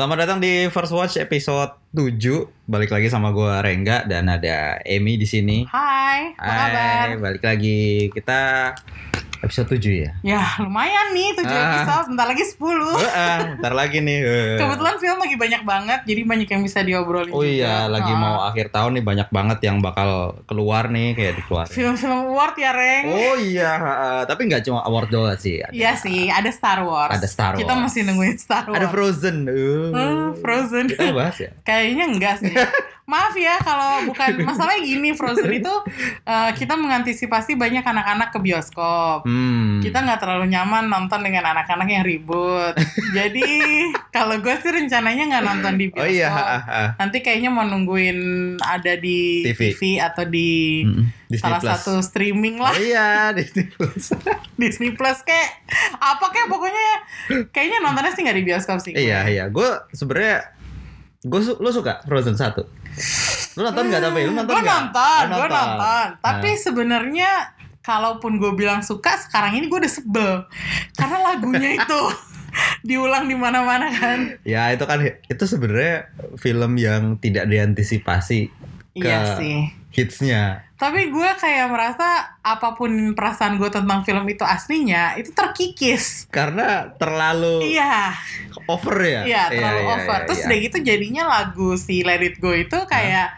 Selamat datang di First Watch episode 7. Balik lagi sama gue Rengga dan ada Emi di sini. Hai, apa kabar? Hai, balik lagi. Kita episode 7 ya. Ya lumayan nih 7 Ah. episode, bentar lagi 10 Heeh, ntar lagi nih. eh. Kebetulan film lagi banyak banget, jadi banyak yang bisa diobrolin Oh iya, juga. lagi Ah. mau akhir tahun nih banyak banget yang bakal keluar nih kayak dikeluarin. Film-film award ya, Reng? Oh iya, heeh. tapi nggak cuma award doang sih. Ada, Iya sih, ada Star Wars. Ada Star Kita Wars. masih nungguin Star Wars. Ada Frozen. Uh. Hmm, Frozen. Kita bahas ya. Kayaknya enggak sih. Maaf ya kalau bukan masalahnya gini Frozen itu eh, kita mengantisipasi banyak anak-anak ke bioskop. Hmm. Kita nggak terlalu nyaman nonton dengan anak-anak yang ribut. Jadi kalau gue sih rencananya nggak nonton di Oh bioskop. iya, ah, ah. Nanti kayaknya mau nungguin ada di TV. TV, atau di. Disney salah Plus. satu streaming lah Oh iya, Disney Plus. Disney Plus kayak apa kayak pokoknya ya kayaknya nontonnya sih nggak di bioskop sih. gue. Iya iya, gue sebenarnya gue su lu suka Frozen 1 Lu nonton nggak tapi lu nonton Gue nonton, Oh, gue nonton. Tapi Nah. sebenarnya kalaupun gue bilang suka, sekarang ini gue udah sebel karena lagunya itu diulang di mana-mana kan. ya itu kan itu sebenarnya film yang tidak diantisipasi ke Iya sih. hitsnya. Tapi gue kayak merasa apa pun perasaan gue tentang film itu aslinya itu terkikis. Karena terlalu Iya, over ya. iya terlalu iya, over. iya, Terus iya. udah gitu jadinya lagu si Let It Go itu kayak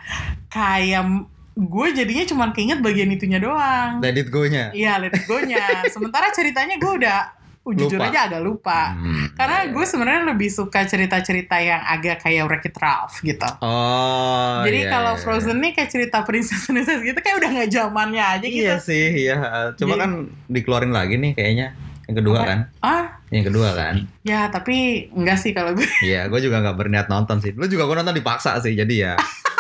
kayak gue jadinya cuma keinget bagian itunya doang. Let it go-nya. Iya, Let It Go-nya. Sementara ceritanya gue udah uh, jujur Lupa. aja agak lupa. Hmm, Karena iya, gue iya. sebenarnya lebih suka cerita-cerita yang agak kayak Wreck-It Ralph gitu. Oh. Jadi iya, kalau iya. Frozen nih kayak cerita princess-princess gitu kayak udah nggak zamannya aja gitu. Iya sih, iya. Coba Jadi- kan dikeluarin lagi nih kayaknya. Yang kedua Apa? kan? Ah, Yang kedua kan? ya tapi enggak sih kalau gue. Iya, gue juga nggak berniat nonton sih. Lu juga gue nonton dipaksa sih, jadi ya.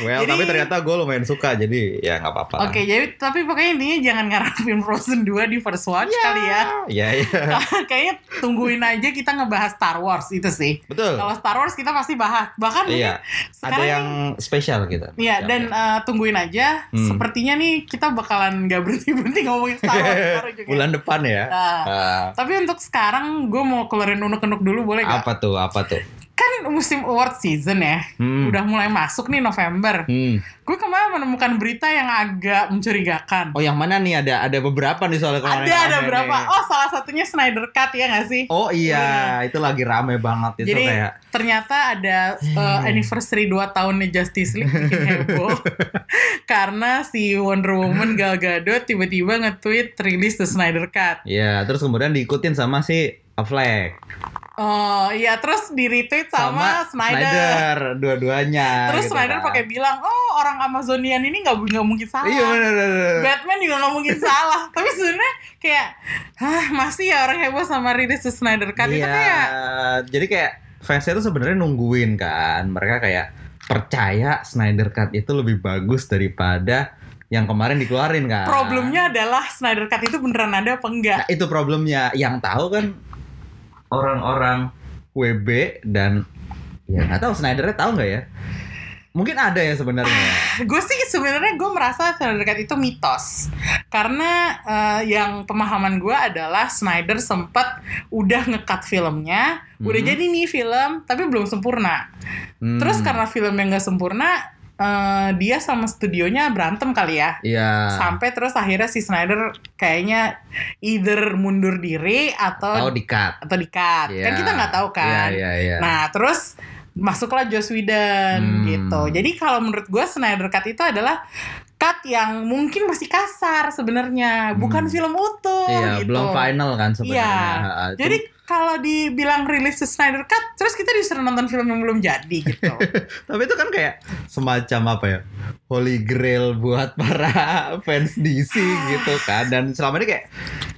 Well, Jadi- tapi ternyata gue lumayan suka, jadi ya nggak apa-apa. Oke, jadi tapi pokoknya ini jangan ngarapin Frozen 2 di First Watch kali ya. Iya, iya. Kayaknya tungguin aja kita ngebahas Star Wars itu sih. Betul. Kalau Star Wars kita pasti bahas. Bahkan mungkin Ada yang spesial gitu. Iya, dan eh, tungguin aja. Hmm. Sepertinya nih kita bakalan gak berhenti-berhenti ngomongin Star Wars juga. Bulan depan ya. Nah, Ah, tapi untuk sekarang gue mau keluarin unuk-unuk dulu boleh gak? apa tuh? Apa tuh? Kan musim award season ya. Hmm. Udah mulai masuk nih November. Hmm. Gue kemarin menemukan berita yang agak mencurigakan. Oh, yang mana nih? Ada ada beberapa nih soalnya kemarin. ada ada berapa? nih. Oh, salah satunya Snyder Cut ya gak sih? Oh iya, itu lagi rame banget itu Jadi kayak. ternyata ada uh, Hmm. anniversary 2 tahunnya Justice League bikin heboh karena si Wonder Woman Gal Gadot tiba-tiba nge-tweet rilis The Snyder Cut. Iya, terus kemudian diikutin sama si Affleck Oh iya terus di retweet sama, Snyder. dua-duanya. Terus gitu Snyder kan. pakai bilang, oh orang Amazonian ini nggak nggak mungkin salah. Iya bener bener. Batman juga nggak mungkin salah. Tapi sebenarnya kayak, hah masih ya orang heboh sama rilis Snyder Cut itu Iya, kayak jadi kayak fansnya tuh sebenarnya nungguin kan. Mereka kayak percaya Snyder Cut itu lebih bagus daripada yang kemarin dikeluarin kan. problemnya adalah Snyder Cut itu beneran ada apa enggak? Nah, itu problemnya. Yang tahu kan orang-orang WB dan ya nggak tahu Snydernya tahu nggak ya? Mungkin ada ya sebenarnya. gue sih sebenarnya gue merasa Snyder Cut itu mitos karena eh, yang pemahaman gue adalah Snyder sempat udah ngekat filmnya udah Mhm. jadi nih film tapi belum sempurna Hmm, terus karena film yang gak sempurna eh, dia sama studionya berantem kali ya Iya. sampai terus akhirnya si Snyder kayaknya either mundur diri atau Tahu di cut. atau di cut Iya. kan kita nggak tahu kan Iya iya iya. Nah, terus masuklah Joss Whedon Hmm. gitu. Jadi kalau menurut gue Snyder Cut itu adalah cut yang mungkin masih kasar sebenarnya, bukan Hmm. film utuh Iya, gitu. belum final kan sebenarnya. Iya. Jadi kalau dibilang rilis the Snyder Cut, terus kita disuruh nonton film yang belum jadi gitu. Tapi itu kan kayak semacam apa ya? Holy Grail buat para fans DC gitu kan. Dan selama ini kayak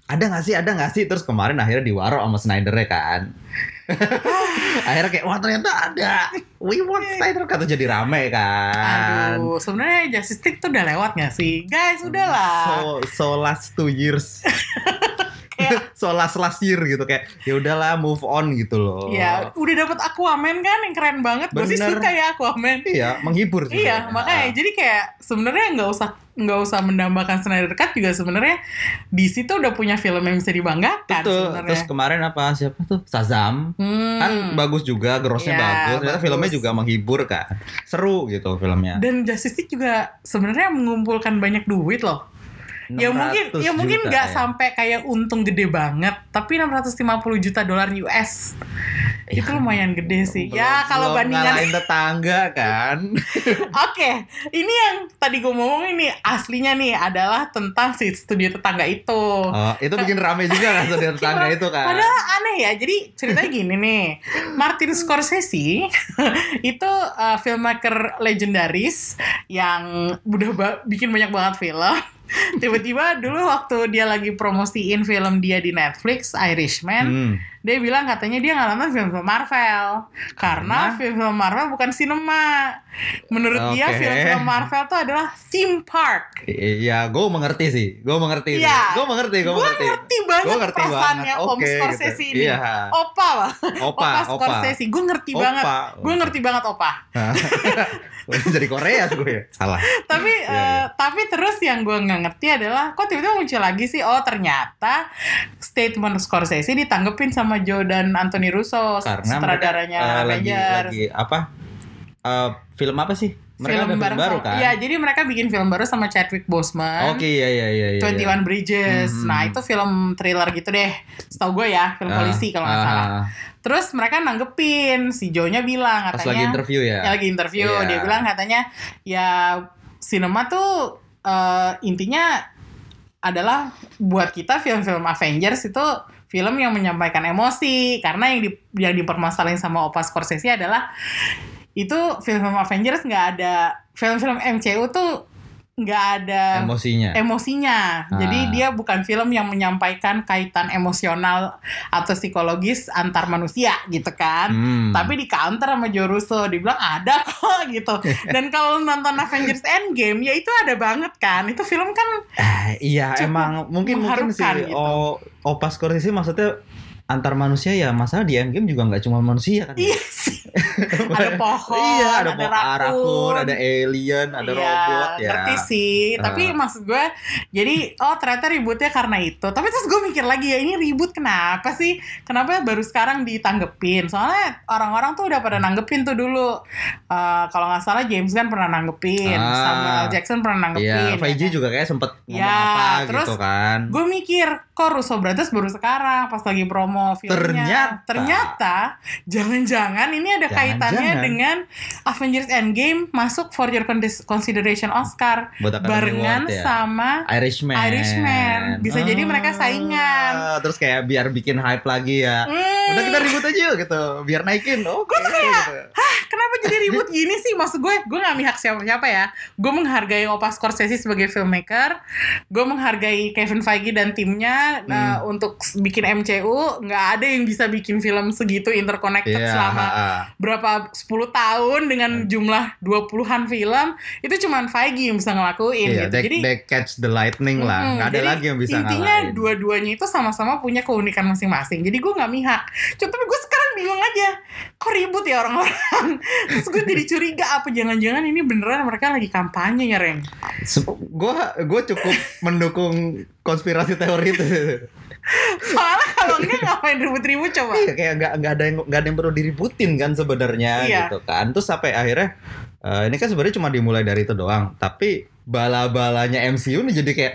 ada nggak sih, ada nggak sih? Terus kemarin akhirnya diwarok sama Snyder kan. akhirnya kayak wah ternyata ada. We want Snyder kata jadi rame kan. Aduh, sebenarnya Justice League tuh udah lewat gak sih? Guys, udahlah. So so last two years. Kayak soal last last year gitu kayak ya udahlah move on gitu loh. ya udah dapet Aquaman kan yang keren banget. Gue sih suka ya Aquaman. Iya, menghibur sih. Iya, makanya jadi kayak sebenarnya nggak usah nggak usah mendambakan Snyder Cut juga sebenarnya di situ udah punya film yang bisa dibanggakan Betul. sebenarnya. Terus kemarin apa siapa tuh? Shazam. Hmm. Kan bagus juga, grossnya Iya, bagus. Ternyata bagus. filmnya juga menghibur kan. Seru gitu filmnya. Dan Justice League juga sebenarnya mengumpulkan banyak duit loh. Ya mungkin 600 ya mungkin nggak ya. sampai kayak untung gede banget, tapi 650 juta dolar US. Ya, itu lumayan gede sih. belum- ya kalau bandingan tetangga kan. Oke, ini yang tadi gue ngomong ini aslinya nih adalah tentang si studio tetangga itu. Oh, itu bikin rame juga kan saudara tetangga itu kan. Padahal aneh ya. Jadi ceritanya gini nih. Martin Scorsese itu uh, filmmaker legendaris yang udah bikin banyak banget film. Tiba-tiba dulu waktu dia lagi promosiin film dia di Netflix, Irishman, Hmm. Dia bilang katanya dia nggak nonton film-film Marvel karena Karena? film-film Marvel bukan sinema. Menurut dia Oke. film-film Marvel itu adalah theme park. Iya, gue mengerti sih. Gue mengerti. Iya. Gue mengerti, gue Gue mengerti. ngerti banget Gue ngerti perasaannya banget. Om Oke, Scorsese gitu. ini. Iya. Opa lah. Opa, opa. Scorsese. Gue ngerti Opa. banget. Gue ngerti banget Opa. Jadi Korea gue ya. Salah. Tapi Iya, eh, iya. tapi terus yang gue nggak ngerti adalah kok tiba-tiba muncul lagi sih oh ternyata statement Scorsese ditanggepin sama Joe dan Anthony Russo Karena sutradaranya mereka, lagi Avengers. lagi apa? Eh, film apa sih? Mereka film bareng baru sama- kan? Iya, jadi mereka bikin film baru sama Chadwick Boseman. Oke, iya iya iya iya. 21 Bridges. Mhm. Nah, itu film thriller gitu deh. Setahu gue ya, film Ah, polisi kalau nggak ah, salah. Terus mereka nanggepin, si Joe-nya bilang Pas katanya lagi interview ya. ya lagi interview, Iya. dia bilang katanya ya sinema tuh eh, intinya adalah buat kita film-film Avengers itu film yang menyampaikan emosi karena yang di, yang dipermasalahin sama Opa Scorsese adalah itu film-film Avengers nggak ada film-film MCU tuh nggak ada Emosinya. emosinya. Ah. Jadi dia bukan film yang menyampaikan kaitan emosional atau psikologis antar manusia gitu kan. Hmm. Tapi di counter sama Joe Russo dibilang ada kok gitu. Dan kalau nonton Avengers Endgame ya itu ada banget kan. Itu film kan Eh, iya emang mungkin mungkin sih gitu. oh Opa Scorsese maksudnya antar manusia ya masalah di Endgame juga nggak cuma manusia kan iya sih. ada pohon, iya ada, ada pohon, rakun, rakun, ada alien ada Iya, robot ya ngerti sih. Tapi Ah. maksud gue, jadi oh ternyata ributnya karena itu. Tapi terus gue mikir lagi ya ini ribut kenapa sih? Kenapa baru sekarang ditanggepin? Soalnya orang-orang tuh udah pada nanggepin tuh dulu. Eh, Kalau nggak salah James Gunn pernah nanggepin, Ah. Samuel Jackson pernah nanggepin. Iya, Feige juga kayak sempet ngomong Ya, apa terus gitu kan. Gue mikir, kok Russo Brothers baru sekarang pas lagi promo filmnya. Ternyata. Ternyata, jangan-jangan ini ada Jangan-jangan. kaitannya dengan Avengers Endgame masuk for your consideration Oscar Buat barengan ya. sama Irishman. Irishman. Bisa jadi mereka saingan. Ah, Terus kayak biar bikin hype lagi ya. Hmm, Udah kita ribut aja yuk gitu, biar naikin. Oke. gitu. kenapa jadi ribut gini sih? Maksud gue, gue gak mihak siapa-siapa ya. Gue menghargai Opa Scorsese sebagai filmmaker. Gue menghargai Kevin Feige dan timnya Hmm. nah, untuk bikin MCU. Nggak ada yang bisa bikin film segitu interconnected Iya, selama ha, ha. berapa 10 tahun dengan Hmm. jumlah 20-an film. Itu cuman Feige yang bisa ngelakuin Iya, gitu. they, Jadi they catch the lightning lah. Nggak ada Jadi, lagi yang bisa intinya dua-duanya itu sama-sama punya keunikan masing-masing. Jadi gue nggak mihak. Tapi gue sekarang bingung aja. Kok ribut ya orang-orang? Terus gue jadi curiga apa jangan-jangan ini beneran mereka lagi kampanye ya Ren? Gue gue cukup mendukung konspirasi teori itu. Soalnya kalau enggak ngapain ribut-ribut coba? Iya, kayak nggak nggak ada yang nggak ada yang perlu diributin kan sebenarnya Iya. gitu kan. Terus sampai akhirnya eh, ini kan sebenarnya cuma dimulai dari itu doang. Tapi bala-balanya MCU nih jadi kayak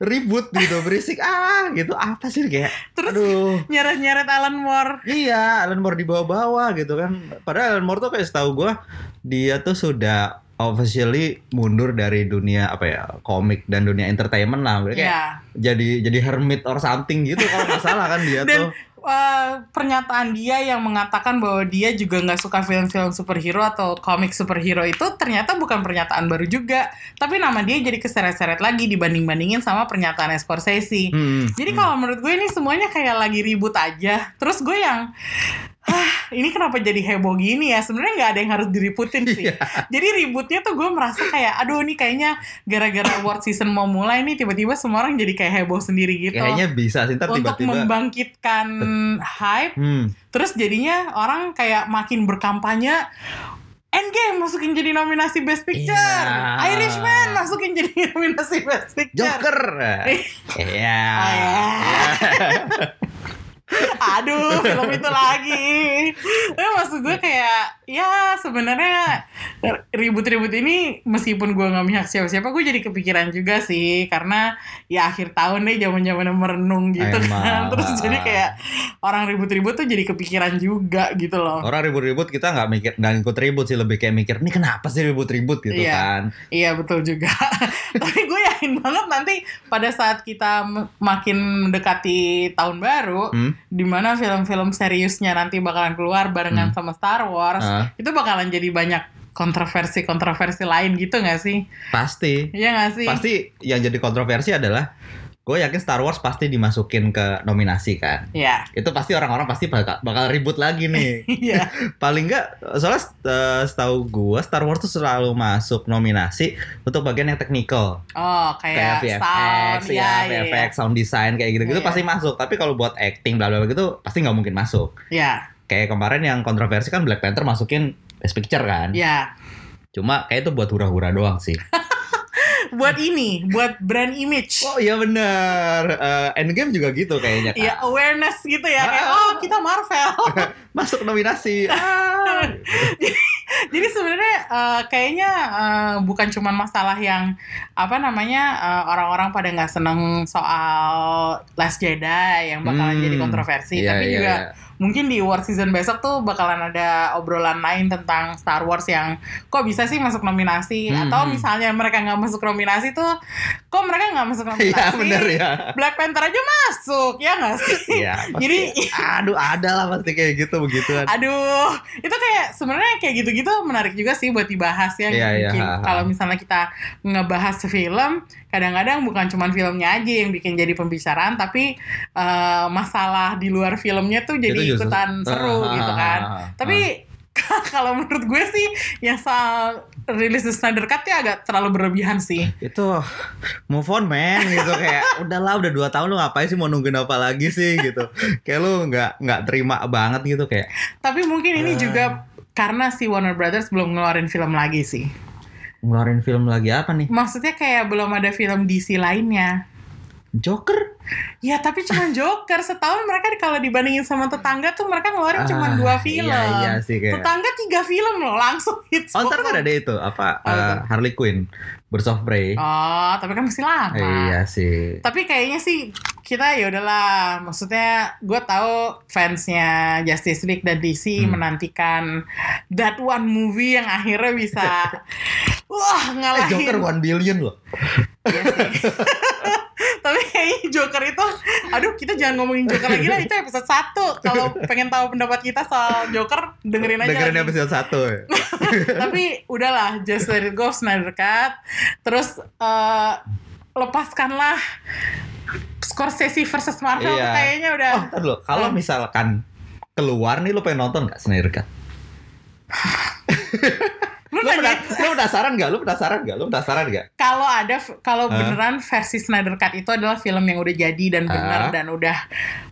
ribut gitu berisik ah gitu apa sih kayak Terus aduh nyeret-nyeret Alan Moore. Iya, Alan Moore dibawa-bawa gitu kan. Padahal Alan Moore tuh kayak setahu gue dia tuh sudah officially mundur dari dunia apa ya komik dan dunia entertainment lah. Kayak Iya. jadi jadi hermit or something gitu kalau nggak salah kan dia Dan tuh. eh, pernyataan dia yang mengatakan bahwa dia juga nggak suka film-film superhero atau komik superhero itu ternyata bukan pernyataan baru juga. Tapi nama dia jadi keseret-seret lagi dibanding-bandingin sama pernyataan Scorsese. Hmm, Jadi hmm. kalau menurut gue ini semuanya kayak lagi ribut aja. Terus gue yang ini kenapa jadi heboh gini ya? Sebenarnya nggak ada yang harus diributin sih. Iya. Jadi ributnya tuh gue merasa kayak, aduh ini kayaknya gara-gara award season mau mulai nih tiba-tiba semua orang jadi kayak heboh sendiri gitu. Kayaknya bisa sih ntar untuk tiba-tiba. membangkitkan hype, Hmm. terus jadinya orang kayak makin berkampanye. Endgame masukin jadi nominasi Best Picture, Iya. Irishman masukin jadi nominasi Best Picture. Joker. Iya. Oh, ya. Aduh, film itu lagi. Tapi maksud gue kayak, ya sebenarnya ribut-ribut ini meskipun gue nggak mihak siapa-siapa, gue jadi kepikiran juga sih. Karena ya akhir tahun deh zaman-zaman merenung gitu kan. Emang. Terus jadi kayak orang ribut-ribut tuh jadi kepikiran juga gitu loh. Orang ribut-ribut kita nggak mikir nggak ikut ribut sih lebih kayak mikir ini kenapa sih ribut-ribut gitu Iya. kan. Iya betul juga. Tapi gue yakin banget nanti pada saat kita makin mendekati tahun baru, Hmm? Di mana film-film seriusnya nanti bakalan keluar barengan Hmm. sama Star Wars, Ah, itu bakalan jadi banyak kontroversi-kontroversi lain gitu nggak sih? pasti. Iya nggak sih? Pasti yang jadi kontroversi adalah gue yakin Star Wars pasti dimasukin ke nominasi kan. Iya. Itu pasti orang-orang pasti bakal, bakal ribut lagi nih. Iya. Paling enggak soalnya eh, setahu gue Star Wars tuh selalu masuk nominasi untuk bagian yang teknikal. Oh, kayak kayak, VFX sound, ya, iya, iya, VFX, sound design kayak gitu-gitu Iya. pasti masuk. Tapi kalau buat acting bla bla gitu pasti nggak mungkin masuk. Iya. Kayak kemarin yang kontroversi kan Black Panther masukin Best Picture kan. Iya. Cuma kayak itu buat hura-hura doang sih. Buat ini, buat brand image. oh iya bener. Eh, Endgame juga gitu kayaknya kan. Iya, awareness gitu ya. Kayak, Ah. oh kita Marvel. Masuk nominasi. Ah. Jadi sebenarnya eh, kayaknya eh, bukan cuma masalah yang apa namanya eh, orang-orang pada nggak seneng soal Last Jedi yang bakalan Hmm, jadi kontroversi, Iya, tapi iya, juga iya. Mungkin di award season besok tuh bakalan ada obrolan lain tentang Star Wars yang kok bisa sih masuk nominasi Hmm, atau hmm. misalnya mereka nggak masuk nominasi tuh kok mereka nggak masuk nominasi? Iya bener ya. Black Panther aja masuk ya nggak sih? Iya. pasti. Jadi aduh ada lah pasti kayak gitu begituan. Aduh, itu kayak sebenarnya kayak gitu-gitu menarik juga sih buat dibahas ya. Iya, iya, ha, ha. Kalau misalnya kita ngebahas film, kadang-kadang bukan cuma filmnya aja yang bikin jadi pembicaraan, tapi eh, masalah di luar filmnya tuh jadi Itu ikutan seru Ah, gitu ah, kan. ah, ah. Tapi kalau menurut gue sih yang soal rilis The Snyder Cut ya agak terlalu berlebihan sih. itu move on man gitu kayak udahlah udah dua tahun lu ngapain sih mau nungguin apa lagi sih gitu kayak lu nggak nggak terima banget gitu kayak Tapi mungkin ini Ah. juga karena si Warner Brothers belum ngeluarin film lagi sih. Ngeluarin film lagi apa nih Maksudnya kayak belum ada film DC lainnya. Joker Ya tapi cuma Joker setahun mereka kalau dibandingin sama tetangga tuh mereka ngeluarin cuma Ah, dua film. iya iya sih kayak Tetangga tiga film loh langsung hits. oh ntar kan ada itu apa eh, tuh? Harley Quinn Birds of Prey Oh tapi kan masih lama. iya sih Tapi kayaknya sih kita ya udahlah. Maksudnya gue tahu fansnya Justice League dan DC Hmm. menantikan that one movie yang akhirnya bisa wah eh ngalahin. Joker one billion loh Iya sih. Tapi kayaknya Joker itu, aduh kita jangan ngomongin Joker lagi lah, itu episode 1. Kalau pengen tahu pendapat kita soal Joker, dengerin aja dengerin lagi. episode satu ya. Tapi udahlah, just let it go, Snyder Cut. Terus, eh, lepaskanlah Scorsese versus Marvel Iya. kayaknya udah... oh ntar lo kalau Ah. misalkan keluar nih lu pengen nonton nggak Snyder Cut lu nanya, pena- lu penasaran nggak lu penasaran nggak lu penasaran nggak kalau ada, kalau Ah. beneran versi Snyder Cut itu adalah film yang udah jadi dan bener Ah. dan udah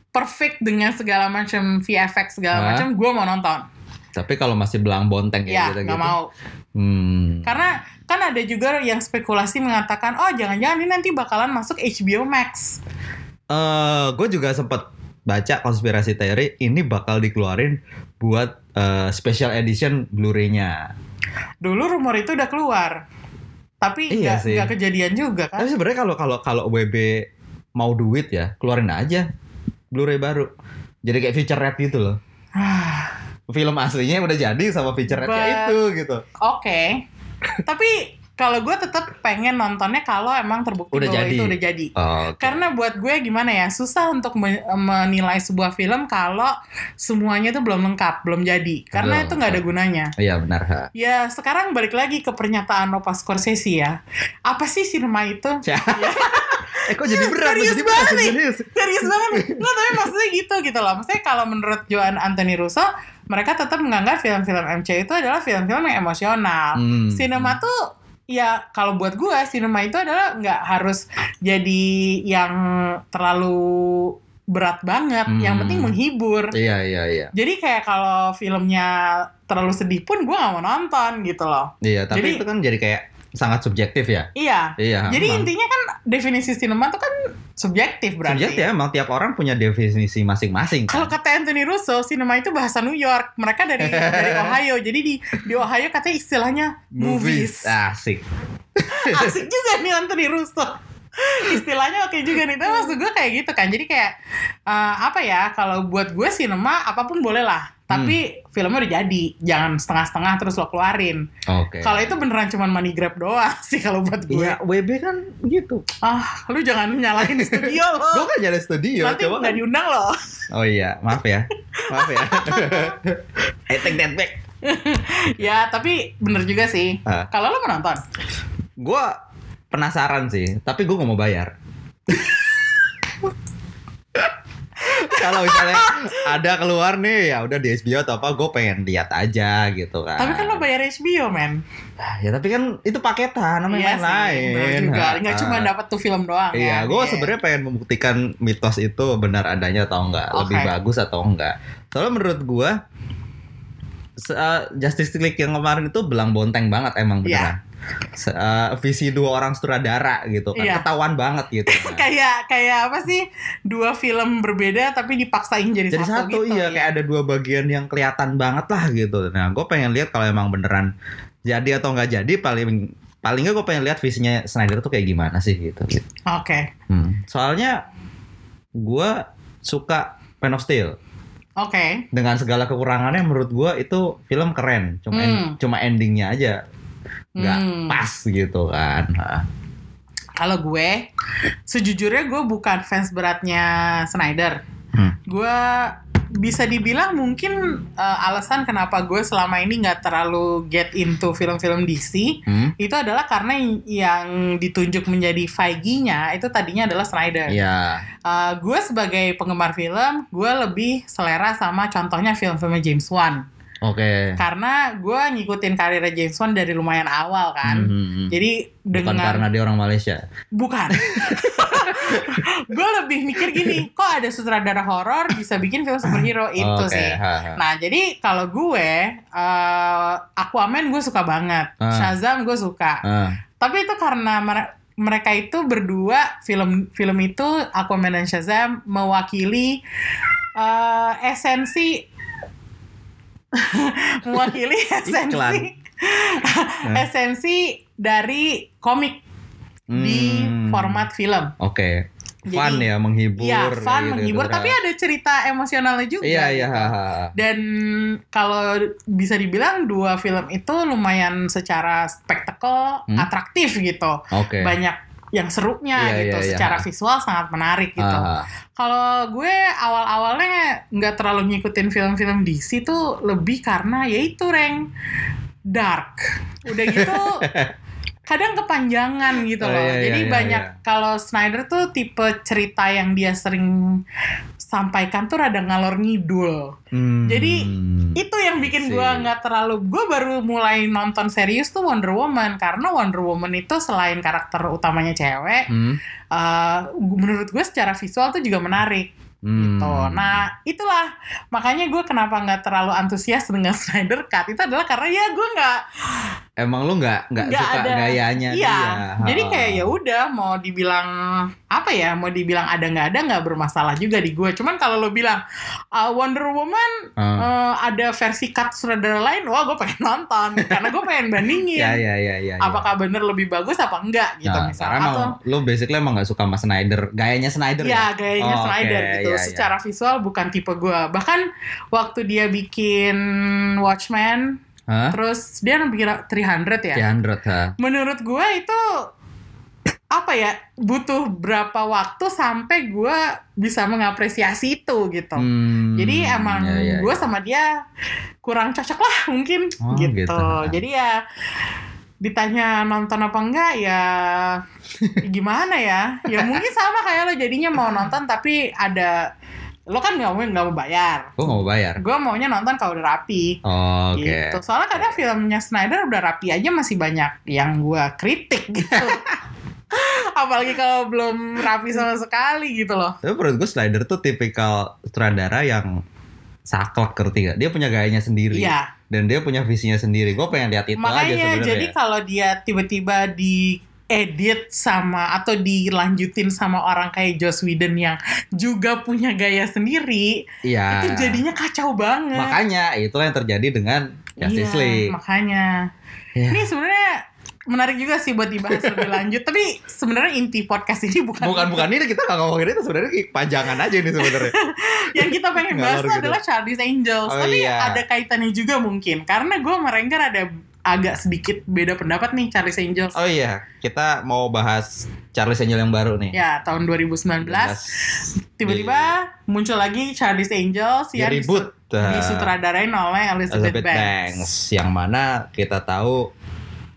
perfect dengan segala macam VFX segala Ah. macam, gue mau nonton. tapi kalau masih belang bonteng Ya, kayak gitu nggak mau. hmm. Karena kan ada juga yang spekulasi mengatakan, oh jangan-jangan ini nanti bakalan masuk HBO Max. eh gue juga sempet baca konspirasi teori ini bakal dikeluarin buat eh, special edition Blu-ray-nya. Dulu rumor itu udah keluar, tapi Iya nggak sih. nggak kejadian juga kan? Tapi sebenarnya kalau kalau kalau WB mau duit ya keluarin aja Blu-ray baru. Jadi kayak feature red gitu loh. Film aslinya udah jadi sama feature rednya But- itu gitu. Oke, tapi kalau gue tetap pengen nontonnya kalau emang terbukti Udah bahwa jadi. itu udah jadi. Oke. Karena buat gue gimana ya susah untuk me- menilai sebuah film kalau semuanya itu belum lengkap, belum jadi. Karena Belum itu nggak ada gunanya. Iya benar ha. Ya sekarang balik lagi ke pernyataan Opa Scorsese ya. Apa sih sinema itu? Ya. eh kok jadi berat? Serius jadi berat, banget nih. serius. serius banget nggak tapi maksudnya gitu gitu loh maksudnya kalau menurut Joan Anthony Russo mereka tetap menganggap film-film MC itu adalah film-film yang emosional Hmm. sinema tuh ya kalau buat gua sinema itu adalah nggak harus jadi yang terlalu berat banget yang Hmm. penting menghibur Iya iya iya. jadi kayak kalau filmnya terlalu sedih pun gua nggak mau nonton gitu loh Iya, tapi Jadi- itu kan jadi kayak sangat subjektif ya. iya Iya. jadi emang. intinya kan definisi sinema tuh kan subjektif berarti subjektif ya, emang tiap orang punya definisi masing-masing. Kalau Kan? kata Anthony Russo, sinema itu bahasa New York. Mereka dari dari Ohio. Jadi di di Ohio katanya istilahnya movies. Asik. Asik juga nih Anthony Russo. Istilahnya oke juga nih. Tapi maksud gue kayak gitu kan. Jadi kayak eh, apa ya? Kalau buat gue sinema apa pun boleh lah. Tapi filmnya udah jadi. Jangan setengah-setengah terus lo keluarin. Oke. Kalau itu beneran cuma money grab doang sih kalau buat gue. Iya, WB kan gitu. Ah, lu jangan nyalahin studio Gue lo. kan jadi studio, Nanti coba nggak kan. diundang loh. Oh iya, maaf ya. Maaf ya. I take that back. ya, tapi bener juga sih. Ah. Kalau lo mau nonton, Gue penasaran sih, tapi gue gak mau bayar. Kalau misalnya ada keluar nih, ya udah di HBO atau apa, gue pengen lihat aja gitu kan. Tapi kan lo bayar HBO, men. Ya tapi kan itu paketan, namanya main lain. bener juga. Nggak Ah. cuma dapat tuh film doang Iya, ya. gue sebenarnya pengen membuktikan mitos itu benar adanya atau enggak, lebih Oke. bagus atau enggak. Soalnya menurut gue uh, Justice League yang kemarin itu belang bonteng banget emang Iya. beneran. Se- uh, visi dua orang sutradara gitu kan, Iya. ketahuan banget gitu. kan. kayak kayak apa sih? Dua film berbeda tapi dipaksain jadi, Jadi satu, satu, gitu. iya kayak ada dua bagian yang kelihatan banget lah gitu. Nah, gue pengen lihat kalau emang beneran jadi atau nggak jadi paling paling nggak gue pengen lihat visinya Snyder tuh kayak gimana sih gitu. gitu. Oke. Hmm. Soalnya gue suka Man of Steel Oke. dengan segala kekurangannya menurut gue itu film keren. Cuma en- Hmm. cuma endingnya aja nggak Hmm. pas gitu kan. Kalau gue sejujurnya gue bukan fans beratnya Snyder. Hmm. Gue bisa dibilang mungkin eh, alasan kenapa gue selama ini nggak terlalu get into film-film DC hmm? itu adalah karena yang ditunjuk menjadi Feige-nya itu tadinya adalah Snyder. Ya, Uh, gue sebagai penggemar film, gue lebih selera sama contohnya film-filmnya James Wan. Oke. Karena gue ngikutin karirnya James Wan dari lumayan awal kan. Hmm, hmm. Jadi Bukan dengan karena dia orang Malaysia. bukan. gue lebih mikir gini, kok ada sutradara horor bisa bikin film superhero itu Oke, sih. ha, ha. Nah, jadi kalau gue uh, Aquaman gue suka banget. Ah. Shazam gue suka. Ah, Tapi itu karena mere- mereka itu berdua film film itu Aquaman dan Shazam mewakili eh, esensi mewakili esensi esensi dari komik di hmm. format film. Oke. Fun Jadi- ya, menghibur. Iya, fun gitu, menghibur, gitu, tapi kan. ada cerita emosionalnya juga. Iya, iya. gitu. Dan kalau bisa dibilang dua film itu lumayan secara spektakel Hmm? atraktif gitu. Oke. banyak yang serunya Iya, gitu iya, iya. secara visual sangat menarik gitu. Ah, Kalau gue awal-awalnya nggak terlalu ngikutin film-film DC tuh lebih karena yaitu reng dark. Udah gitu kadang kepanjangan gitu Oh, loh. iya, iya, Jadi iya, banyak iya. kalau Snyder tuh tipe cerita yang dia sering sampaikan tuh rada ngalor ngidul. hmm. Jadi, Itu yang bikin gue nggak terlalu gue baru mulai nonton serius tuh Wonder Woman karena Wonder Woman itu selain karakter utamanya cewek, Hmm. eh, menurut gue secara visual tuh juga menarik Hmm. gitu. Nah itulah makanya gue kenapa nggak terlalu antusias dengan Snyder Cut itu adalah karena ya gue nggak Emang lu nggak nggak suka ada. gayanya Iya, dia? jadi kayak ya udah mau dibilang apa ya, mau dibilang ada nggak ada nggak bermasalah juga di gue. Cuman kalau lo bilang "Ah, Wonder Woman eh, ada versi cut sutradara lain, wah gue pengen nonton karena gue pengen bandingin. Ya ya ya ya. ya. Apakah bener lebih bagus apa enggak gitu Nah, misalnya karena atau lu basically emang nggak suka sama Snyder, gayanya Snyder ya gayanya Oh, Snyder oke, gitu. iya, iya. Secara visual bukan tipe gue. Bahkan waktu dia bikin Watchmen, Hah? terus dia bikin 300 ya. 300 ha. menurut gue itu apa ya butuh berapa waktu sampai gue bisa mengapresiasi itu gitu. Hmm, Jadi emang ya, ya, gue ya. sama dia kurang cocok lah mungkin Oh, gitu. gitu. Jadi ya ditanya nonton apa enggak ya gimana ya ya mungkin sama kayak lo jadinya mau nonton tapi ada lo kan nggak mau nggak mau bayar Gue nggak mau bayar. gue maunya nonton kalau udah rapi Oh, Oke. gitu soalnya kadang filmnya Snyder udah rapi aja masih banyak yang gue kritik gitu apalagi kalau belum rapi sama sekali gitu loh Tapi menurut gue Snyder tuh tipikal sutradara yang saklek ngerti gak? Dia punya gayanya sendiri. Iya Dan dia punya visinya sendiri. Gue pengen lihat itu aja makanya jadi kalau dia tiba-tiba di edit sama atau dilanjutin sama orang kayak Joss Whedon yang juga punya gaya sendiri Iya. itu jadinya kacau banget Makanya itu yang terjadi dengan Justice Iya, League. makanya Ya. ini sebenarnya menarik juga sih buat dibahas lebih lanjut tapi sebenarnya inti podcast ini bukan Bukan bukan ini kita nggak ngomongin itu sebenarnya panjangan aja ini sebenarnya. yang kita pengen bahas tuh gitu. adalah Charlie's Angels Oh, tapi iya. ada kaitannya juga mungkin karena gue sama Renggar ada agak sedikit beda pendapat nih Charlie's Angels Oh iya, kita mau bahas Charles Angel yang baru nih. ya tahun 2019 tiba-tiba muncul lagi Charlie's Angels di yang disu- uh, disutradarain oleh Elizabeth, Elizabeth Banks. Banks yang mana kita tahu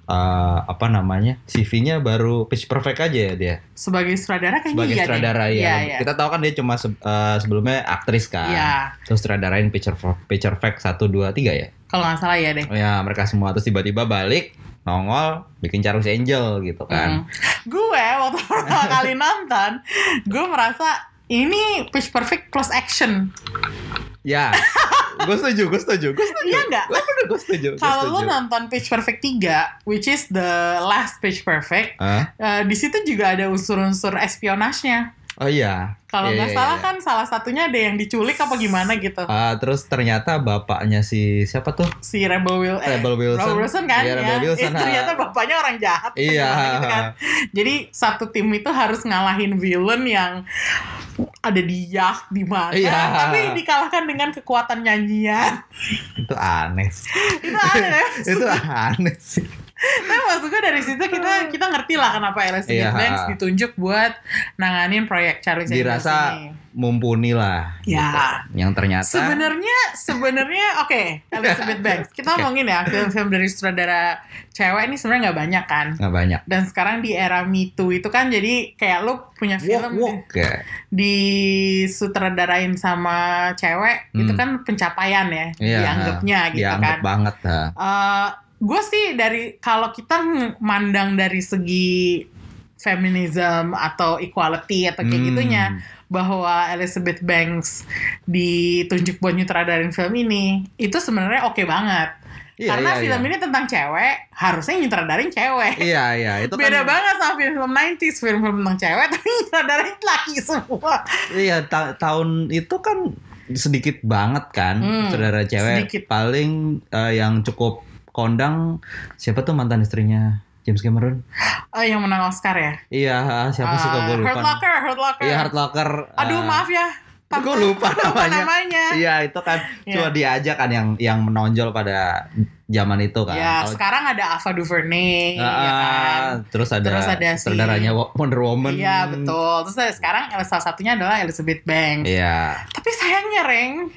uh, apa namanya CV-nya baru Pitch Perfect aja ya dia sebagai sutradara kayaknya sebagai iya sutradara ya. Iya, iya. Kita tahu kan dia cuma se- uh, sebelumnya aktris kan. Iya. Terus sutradarain Pitch Pitch Perfect 1 2 3 ya. Kalau nggak salah ya deh Oh ya, mereka semua terus tiba-tiba balik nongol bikin Charles Angel gitu kan. Mm. Gue waktu pertama kali nonton, gue merasa ini Pitch Perfect plus action. Ya. gue setuju, gue setuju, gue setuju. Iya nggak? Gue bener, gue setuju. Kalau lu nonton Pitch Perfect 3, which is the last Pitch Perfect, Hah? eh, di situ juga ada unsur-unsur espionasnya. Oh iya. Kalau Iya, nggak iya, salah iya. kan salah satunya ada yang diculik apa gimana gitu. Ah, terus ternyata bapaknya si siapa tuh? Si Rebel Will eh, Rebel Wilson. Rebel Wilson kan Iya, Rebel ya. Wilson, Eh, ternyata bapaknya orang jahat. Iya. Gitu kan. Jadi satu tim itu harus ngalahin villain yang ada di yacht di mana, Iya. tapi dikalahkan dengan kekuatan nyanyian. Itu aneh. itu aneh itu aneh sih. Tapi maksud gue dari situ kita kita ngerti lah kenapa Elizabeth Iya. Banks ditunjuk buat nanganin proyek Charlie's Angels Dirasa ini. mumpuni lah. Ya. gitu. Yang ternyata Sebenarnya sebenarnya oke Elizabeth Banks. Kita ngomongin ya film-film dari sutradara cewek ini sebenarnya nggak banyak kan. nggak banyak. Dan sekarang di era Me Too itu kan jadi kayak lu punya film wok ya. disutradarain sama cewek itu Hmm. kan pencapaian ya Iya. dianggapnya gitu Dianggap kan. banget dah. Eh, gue sih dari kalau kita mandang dari segi feminism atau equality atau kayak Hmm. gitunya bahwa Elizabeth Banks ditunjuk buat nyutradarin film ini itu sebenarnya oke banget Iya, karena iya, film iya. ini tentang cewek harusnya nyutradarin cewek Iya iya itu beda kan banget sama film-film 90s film-film tentang cewek tapi nyutradarin laki semua Iya ta- tahun itu kan sedikit banget kan Hmm, saudara cewek sedikit. paling eh, yang cukup kondang siapa tuh mantan istrinya James Cameron? Eh, yang menang Oscar ya Iya siapa sih kok gue Eh, lupa. Hurt Locker Hurt Locker Iya Hurt Locker. aduh eh, maaf ya Gue lupa lupa namanya. namanya Iya itu kan Iya. cuma dia aja kan yang yang menonjol pada zaman itu kan. Ya, Kalau- sekarang ada Ava DuVernay, Ah, ya kan? terus ada, Terus ada si- saudaranya Wonder Woman. Iya, betul. Terus ada sekarang salah satunya adalah Elizabeth Banks. Iya. Tapi sayangnya, Reng,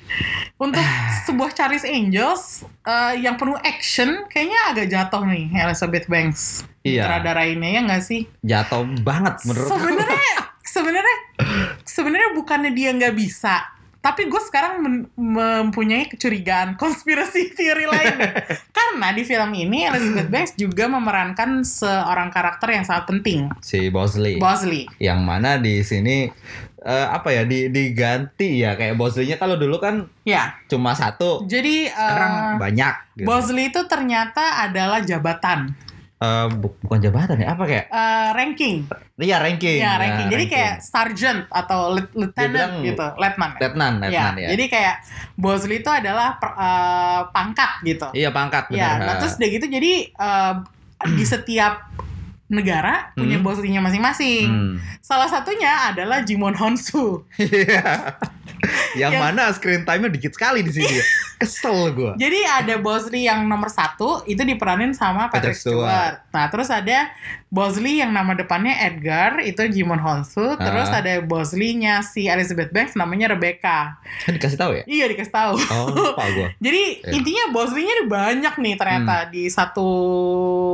untuk sebuah Charlie's Angels eh, yang penuh action, kayaknya agak jatuh nih Elizabeth Banks. Iya. Sutradarainnya ya nggak sih? Jatuh banget menurut. Sebenarnya, sebenarnya, sebenarnya bukannya dia nggak bisa. Tapi gue sekarang mempunyai kecurigaan konspirasi teori lain. Karena di film ini Elizabeth Banks juga memerankan seorang karakter yang sangat penting, si Bosley. Bosley. yang mana di sini eh, apa ya di diganti ya kayak Bosley-nya kalau dulu kan Ya, cuma satu jadi sekarang eh, banyak gitu. Bosley itu ternyata adalah jabatan, Bu- bukan jabatan ya apa kayak Eh, ranking. iya ranking Ya, Ya, ranking. Jadi kayak sergeant atau lieutenant bilang gitu, letnan. ya. letnan Ya, letnan ya, jadi kayak Bosley itu adalah per- eh, pangkat gitu. iya pangkat Ya, benar nah terus udah gitu jadi eh, di setiap negara punya Hmm. Masing-masing. Hmm. Salah satunya adalah Jimon Honsu. Yang Yang- mana screen time-nya dikit sekali di sini ya. kesel gue Jadi ada Bosley yang nomor satu itu diperanin sama Patrick, Patrick Stewart. Stewart. Nah terus ada Bosley yang nama depannya Edgar itu Jimon Honsu. Terus Ah. ada Bosley-nya si Elizabeth Banks namanya Rebecca. dikasih tahu ya Iya dikasih tahu. oh lupa gue Jadi. Hmm. intinya Bosley-nya banyak nih ternyata di satu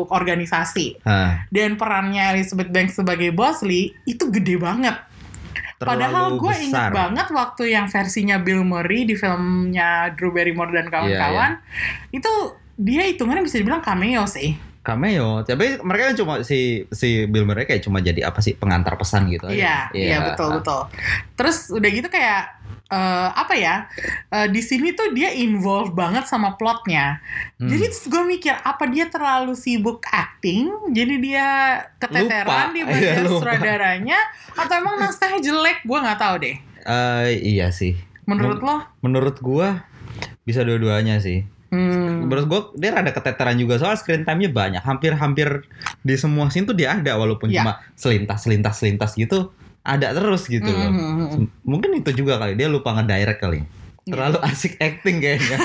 organisasi. Hah, Dan perannya Elizabeth Banks sebagai Bosley itu gede banget. Padahal terlalu gue inget banget waktu yang versinya Bill Murray di filmnya Drew Barrymore dan kawan-kawan, Iya, itu dia hitungannya bisa dibilang cameo sih. cameo. Tapi mereka kan cuma si si Bill Murray kayak cuma jadi apa sih pengantar pesan gitu Iya, iya. betul betul. Terus udah gitu kayak eh, apa ya? eh, di sini tuh dia involve banget sama plotnya. Hmm. Jadi terus gue mikir apa dia terlalu sibuk acting, jadi dia keteteran Lupa. di Iya, bagian lupa. sutradaranya, atau emang naskahnya jelek? Gue nggak tahu deh. Eh, iya sih Menurut lo? menurut gua bisa dua-duanya sih Hmm. menurut gua dia rada keteteran juga soal screen time-nya banyak hampir-hampir di semua scene tuh dia ada walaupun Iya. cuma selintas selintas selintas gitu ada terus gitu loh Hmm. mungkin itu juga kali dia lupa ngedirect kali terlalu asik acting kayaknya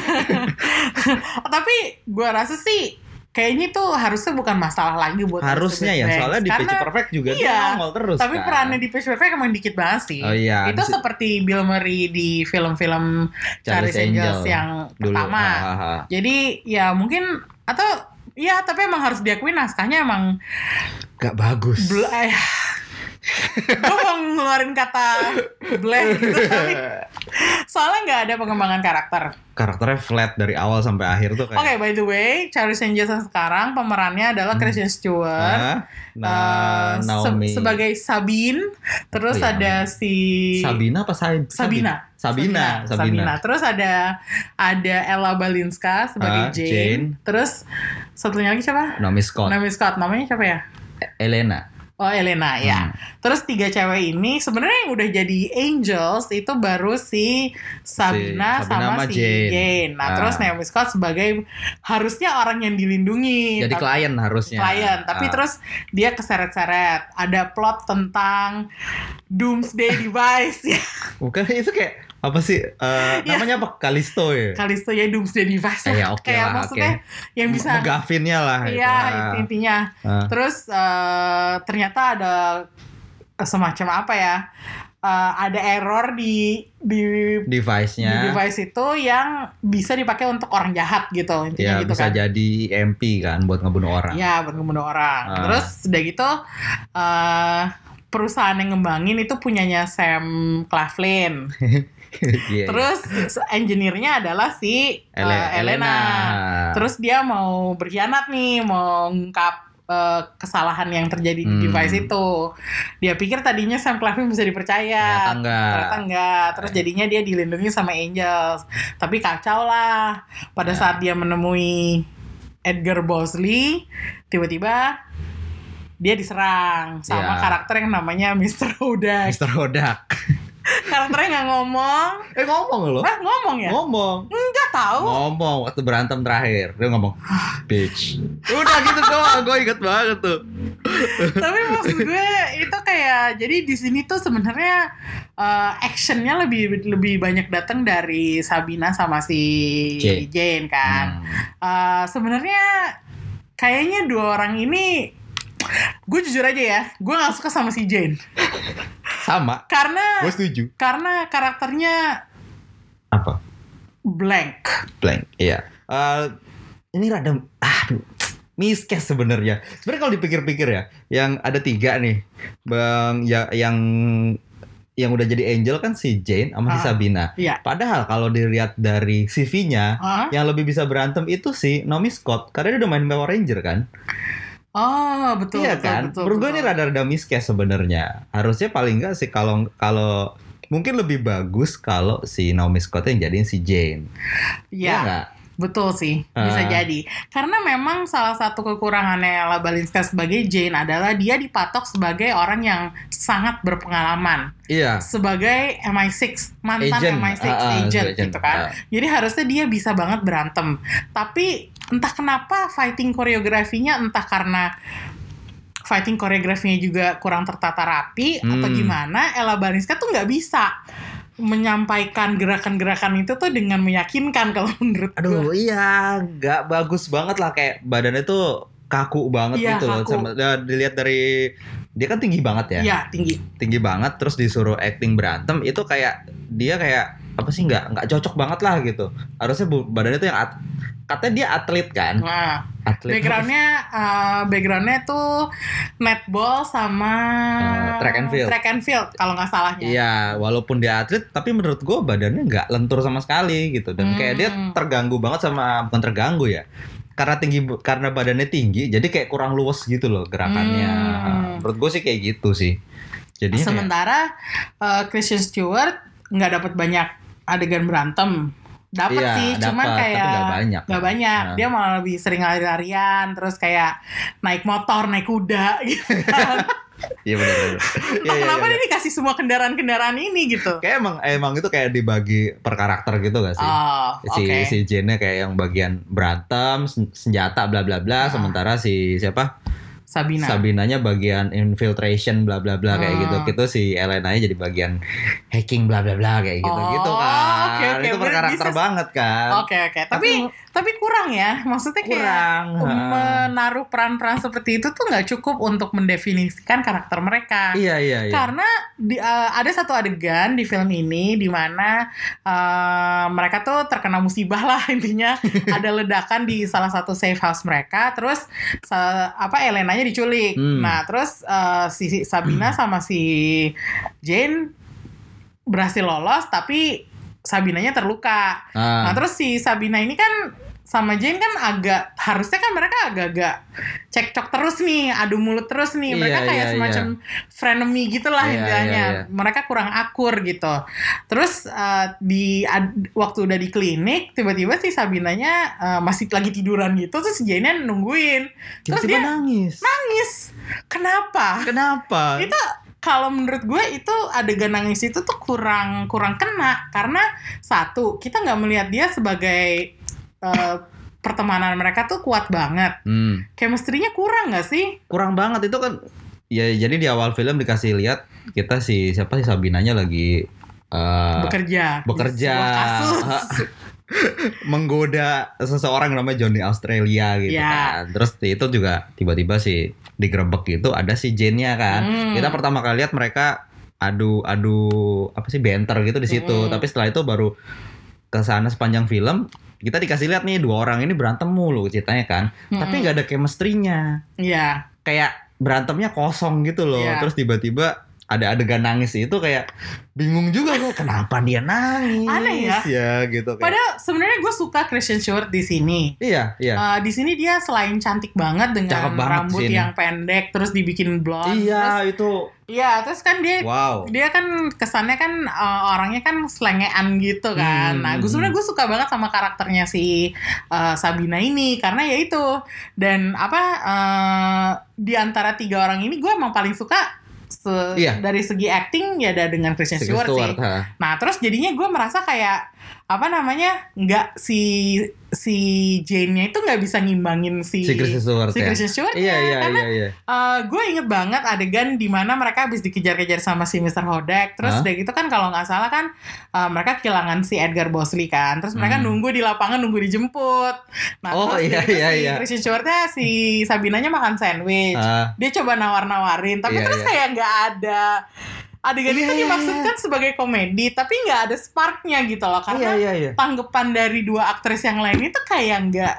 Tapi gue rasa sih kayaknya tuh harusnya bukan masalah lagi buat harusnya ya Elizabeth soalnya di Banks. Pitch Karena- Perfect juga dia iya, nongol terus Tapi kan. perannya di Pitch Perfect emang dikit banget sih. oh iya itu di- seperti Bill Murray di film-film Charlie's Charlie's Angels Angel yang dulu pertama. Ah, ah, ah. Jadi ya mungkin atau ya tapi emang harus diakui naskahnya emang gak bagus bl- eh, gue mau ngeluarin kata blank gitu tapi soalnya nggak ada pengembangan karakter. karakternya flat dari awal sampai akhir tuh Oke, kayak by the way, Charlie's Angels yang sekarang pemerannya adalah Hmm. Kristen Stewart. Ah, nah, Eh, se- sebagai Sabine, terus Apa ya ada si Sabina apa Saib? Sabina. Sabina. Sabina. Terus ada ada Ella Balinska sebagai Ah, Jane. Jane. Terus satunya lagi siapa? Naomi Scott. Naomi Scott. Namanya siapa ya? Elena. Oh Elena ya. Hmm. Terus tiga cewek ini sebenarnya yang udah jadi angels itu baru si Sabina, Si Sabina sama sama si Jane. Jane. Nah, Ah. terus Naomi Scott sebagai harusnya orang yang dilindungi. Jadi Tapi- klien harusnya. klien tapi Ah. terus dia keseret-seret ada plot tentang doomsday device ya bukan itu kayak apa sih? Eh, Ya. namanya apa? Kalisto ya. Kalisto ya doomsday device Eh, ya, oke kayak lah, maksudnya yang bisa Megafinnya lah. iya Ah. itu intinya Ah. terus eh, ternyata ada semacam apa ya Eh, ada error di di di Device-nya. device itu yang bisa dipakai untuk orang jahat gitu intinya Ya gitu bisa kan jadi MP kan buat ngebunuh orang. Ya buat ngebunuh orang. Ah. Terus udah gitu eh perusahaan yang ngembangin itu punyanya Sam Claflin. Iya, Terus engineer-nya adalah si eh, Ele- Elena. Terus dia mau berkhianat nih, mau ngungkap eh, kesalahan yang terjadi di Hmm. device itu. Dia pikir tadinya Sam Claflin bisa dipercaya. ternyata enggak. Ternyata enggak. Terus jadinya dia dilindungi sama Angels. Tapi kacau lah. Pada Ya. saat dia menemui Edgar Bosley, tiba-tiba dia diserang sama Ya. karakter yang namanya Mr. Hodak. Mr. Hodak. Karakternya nggak ngomong. eh ngomong loh. Ah, ngomong ya? Ngomong. Nggak tahu. Ngomong waktu berantem terakhir. Dia ngomong, bitch. Udah gitu doang. Gue inget banget tuh. Tapi maksud gue itu kayak jadi di sini tuh sebenarnya eh, actionnya lebih lebih banyak datang dari Sabina sama si Jane. Jane kan. Hmm. Eh, sebenarnya kayaknya dua orang ini gue jujur aja ya, gue nggak suka sama si Jane Sama. karena Gue setuju. karena karakternya Apa? blank. Blank. Iya. Eh, ini rada aduh miscast sebenarnya. Sebenarnya kalau dipikir-pikir ya, yang ada tiga nih, bang ya yang yang udah jadi angel kan si Jane sama si Ah. Sabina. Iya. Padahal kalau dilihat dari CV-nya, Hah? yang lebih bisa berantem itu si Naomi Scott karena dia udah main Power Ranger kan. Oh betul. iya betul, kan? Betul, Menurut gue ini rada-rada miscast sebenarnya. Harusnya paling enggak sih kalau kalau mungkin lebih bagus kalau si Naomi Scott yang jadiin si Jane. Iya. nggak? Betul sih, bisa Ah. jadi. Karena memang salah satu kekurangannya Ella Balinska sebagai Jane adalah dia dipatok sebagai orang yang sangat berpengalaman. Iya. Sebagai MI6, mantan Agent. MI6 Ah, ah, agent, agent. gitu kan. Ah. Jadi harusnya dia bisa banget berantem. Tapi entah kenapa fighting koreografinya entah karena fighting koreografinya juga kurang tertata rapi atau Hmm. gimana Ella Balinska tuh nggak bisa menyampaikan gerakan-gerakan itu tuh dengan meyakinkan kalau menurut gue. Aduh, iya, nggak bagus banget lah kayak badannya tuh kaku banget Iya, gitu loh. kaku. Sama, ya, dilihat dari dia kan tinggi banget ya. Iya, tinggi. Tinggi banget terus disuruh acting berantem itu kayak dia kayak apa sih nggak nggak cocok banget lah gitu. Harusnya badannya tuh yang at- katanya dia atlet kan Nah, atlet backgroundnya eh, backgroundnya tuh netball sama Eh, track and field. track and field kalau nggak salahnya. Iya, walaupun dia atlet, tapi menurut gue badannya nggak lentur sama sekali gitu. Dan kayak dia Hmm. terganggu banget sama bukan terganggu ya, karena tinggi karena badannya tinggi, jadi kayak kurang luas gitu loh gerakannya. Hmm. Menurut gue sih kayak gitu sih. Jadinya kayak, Sementara eh, Christian Stewart nggak dapat banyak adegan berantem. Dapat Iya, sih, cuman dapat, kayak nggak banyak. nggak banyak. Nah. Dia malah lebih sering lari-larian, terus kayak naik motor, naik kuda gitu. kan. iya benar benar. Iya, iya, kenapa iya. dia dikasih semua kendaraan-kendaraan ini gitu. Kayak emang emang itu kayak dibagi per karakter gitu gak sih? Oh, si oke. si Jane kayak yang bagian berantem, sen- senjata bla bla bla, Ah. sementara si siapa? Sabina. Sabinanya bagian infiltration bla bla bla kayak Ah. gitu. Gitu si Elenanya jadi bagian hacking bla bla bla kayak gitu. Oh, gitu kan oke, oke. itu per Berarti karakter bisa- banget kan. Oke oke, tapi tapi kurang ya, maksudnya kayak kurang menaruh peran-peran seperti itu tuh nggak cukup untuk mendefinisikan karakter mereka. iya iya iya. Karena di, eh, ada satu adegan di film ini di mana eh, mereka tuh terkena musibah lah intinya. Ada ledakan di salah satu safe house mereka, terus apa Elenanya diculik. Hmm. Nah terus si si Sabina sama si Jane berhasil lolos, tapi Sabinanya terluka. Ah, Nah terus si Sabina ini kan sama Jane kan agak harusnya kan mereka agak-agak cekcok terus nih, adu mulut terus nih. Mereka Iya, kayak iya, semacam frenemy gitu lah Iya, intinya. iya, iya. Mereka kurang akur gitu. Terus eh, di ad- waktu udah di klinik tiba-tiba si Sabinanya eh, masih lagi tiduran gitu terus Jane-nya nungguin. Terus tiba-tiba dia nangis nangis. Kenapa? kenapa itu kalau menurut gue itu adegan nangis itu tuh kurang kurang kena karena satu kita nggak melihat dia sebagai eh, pertemanan mereka tuh kuat banget hmm, chemistry-nya kurang nggak sih kurang banget itu kan ya jadi di awal film dikasih lihat kita si siapa sih Sabinanya lagi eh, bekerja bekerja. menggoda seseorang namanya Johnny Australia gitu Ya. kan. Terus itu juga tiba-tiba sih digerebek gitu ada si Jane-nya kan. Hmm. Kita pertama kali lihat mereka adu adu apa sih banter gitu di situ. Hmm. Tapi setelah itu baru ke sana sepanjang film kita dikasih lihat nih dua orang ini berantem mulu ceritanya kan. Tapi nggak ada chemistry-nya. Iya Kayak berantemnya kosong gitu loh. Iya. Terus tiba-tiba ada adegan nangis itu kayak bingung juga gue kenapa dia nangis Aneh ya. gitu kayak padahal sebenarnya gue suka Christian Stewart di sini Iya, iya. Eh, di sini dia selain cantik banget dengan Cakep banget rambut sih ini. yang pendek terus dibikin blonde terus iya, itu iya terus kan dia wow. dia kan kesannya kan uh, orangnya kan selengean gitu kan. Hmm, nah, gue sebenarnya gue suka banget sama karakternya si uh, Sabina ini karena ya itu dan apa uh, di antara tiga orang ini gue emang paling suka se- Iya. dari segi acting ya ada dengan Christian Stewart, Stewart, sih. ha. Nah terus jadinya gue merasa kayak apa namanya nggak si si Jane-nya itu nggak bisa ngimbangin si Si Kristen Stewart si ya. Christian Stewart Iya, iya, karena iya, iya. gue inget banget adegan di mana mereka habis dikejar-kejar sama si Mr. Hodek. Terus Hah? udah gitu kan kalau nggak salah kan uh, mereka kehilangan si Edgar Bosley kan. Terus mereka Hmm. nunggu di lapangan nunggu dijemput. Nah Oh, terus iya, gitu iya, si iya. Christian Stewart-nya si Sabinanya makan sandwich. Ah, Dia coba nawar-nawarin, tapi Iya, terus iya. kayak nggak ada adegan Iya, itu iya, dimaksudkan sebagai komedi, tapi nggak ada sparknya gitu loh. iya, Karena iya, iya. tanggapan dari dua aktris yang lain itu kayak nggak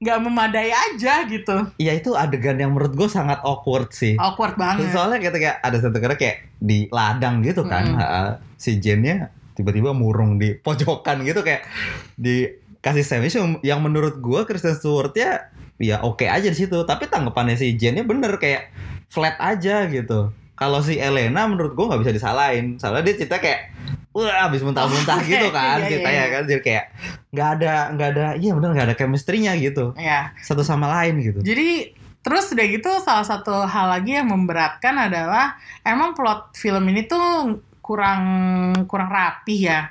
nggak memadai aja gitu. Iya, itu adegan yang menurut gue sangat awkward sih. Awkward banget. Soalnya kayak, kayak ada satu kira kayak di ladang gitu kan, Mm. si Jane-nya tiba-tiba murung di pojokan gitu kayak dikasih sandwich yang- menurut gue Kristen Stewart ya ya oke aja di situ, tapi tanggapannya si Jane-nya bener kayak flat aja gitu. Kalau si Elena menurut gue nggak bisa disalahin, soalnya dia cerita kayak wah habis muntah-muntah Oh, gitu kan iya, iya, ceritanya iya. kan jadi kayak nggak ada nggak ada iya bener nggak ada chemistry-nya gitu Ya. satu sama lain gitu. Jadi terus udah gitu salah satu hal lagi yang memberatkan adalah emang plot film ini tuh kurang kurang rapi ya.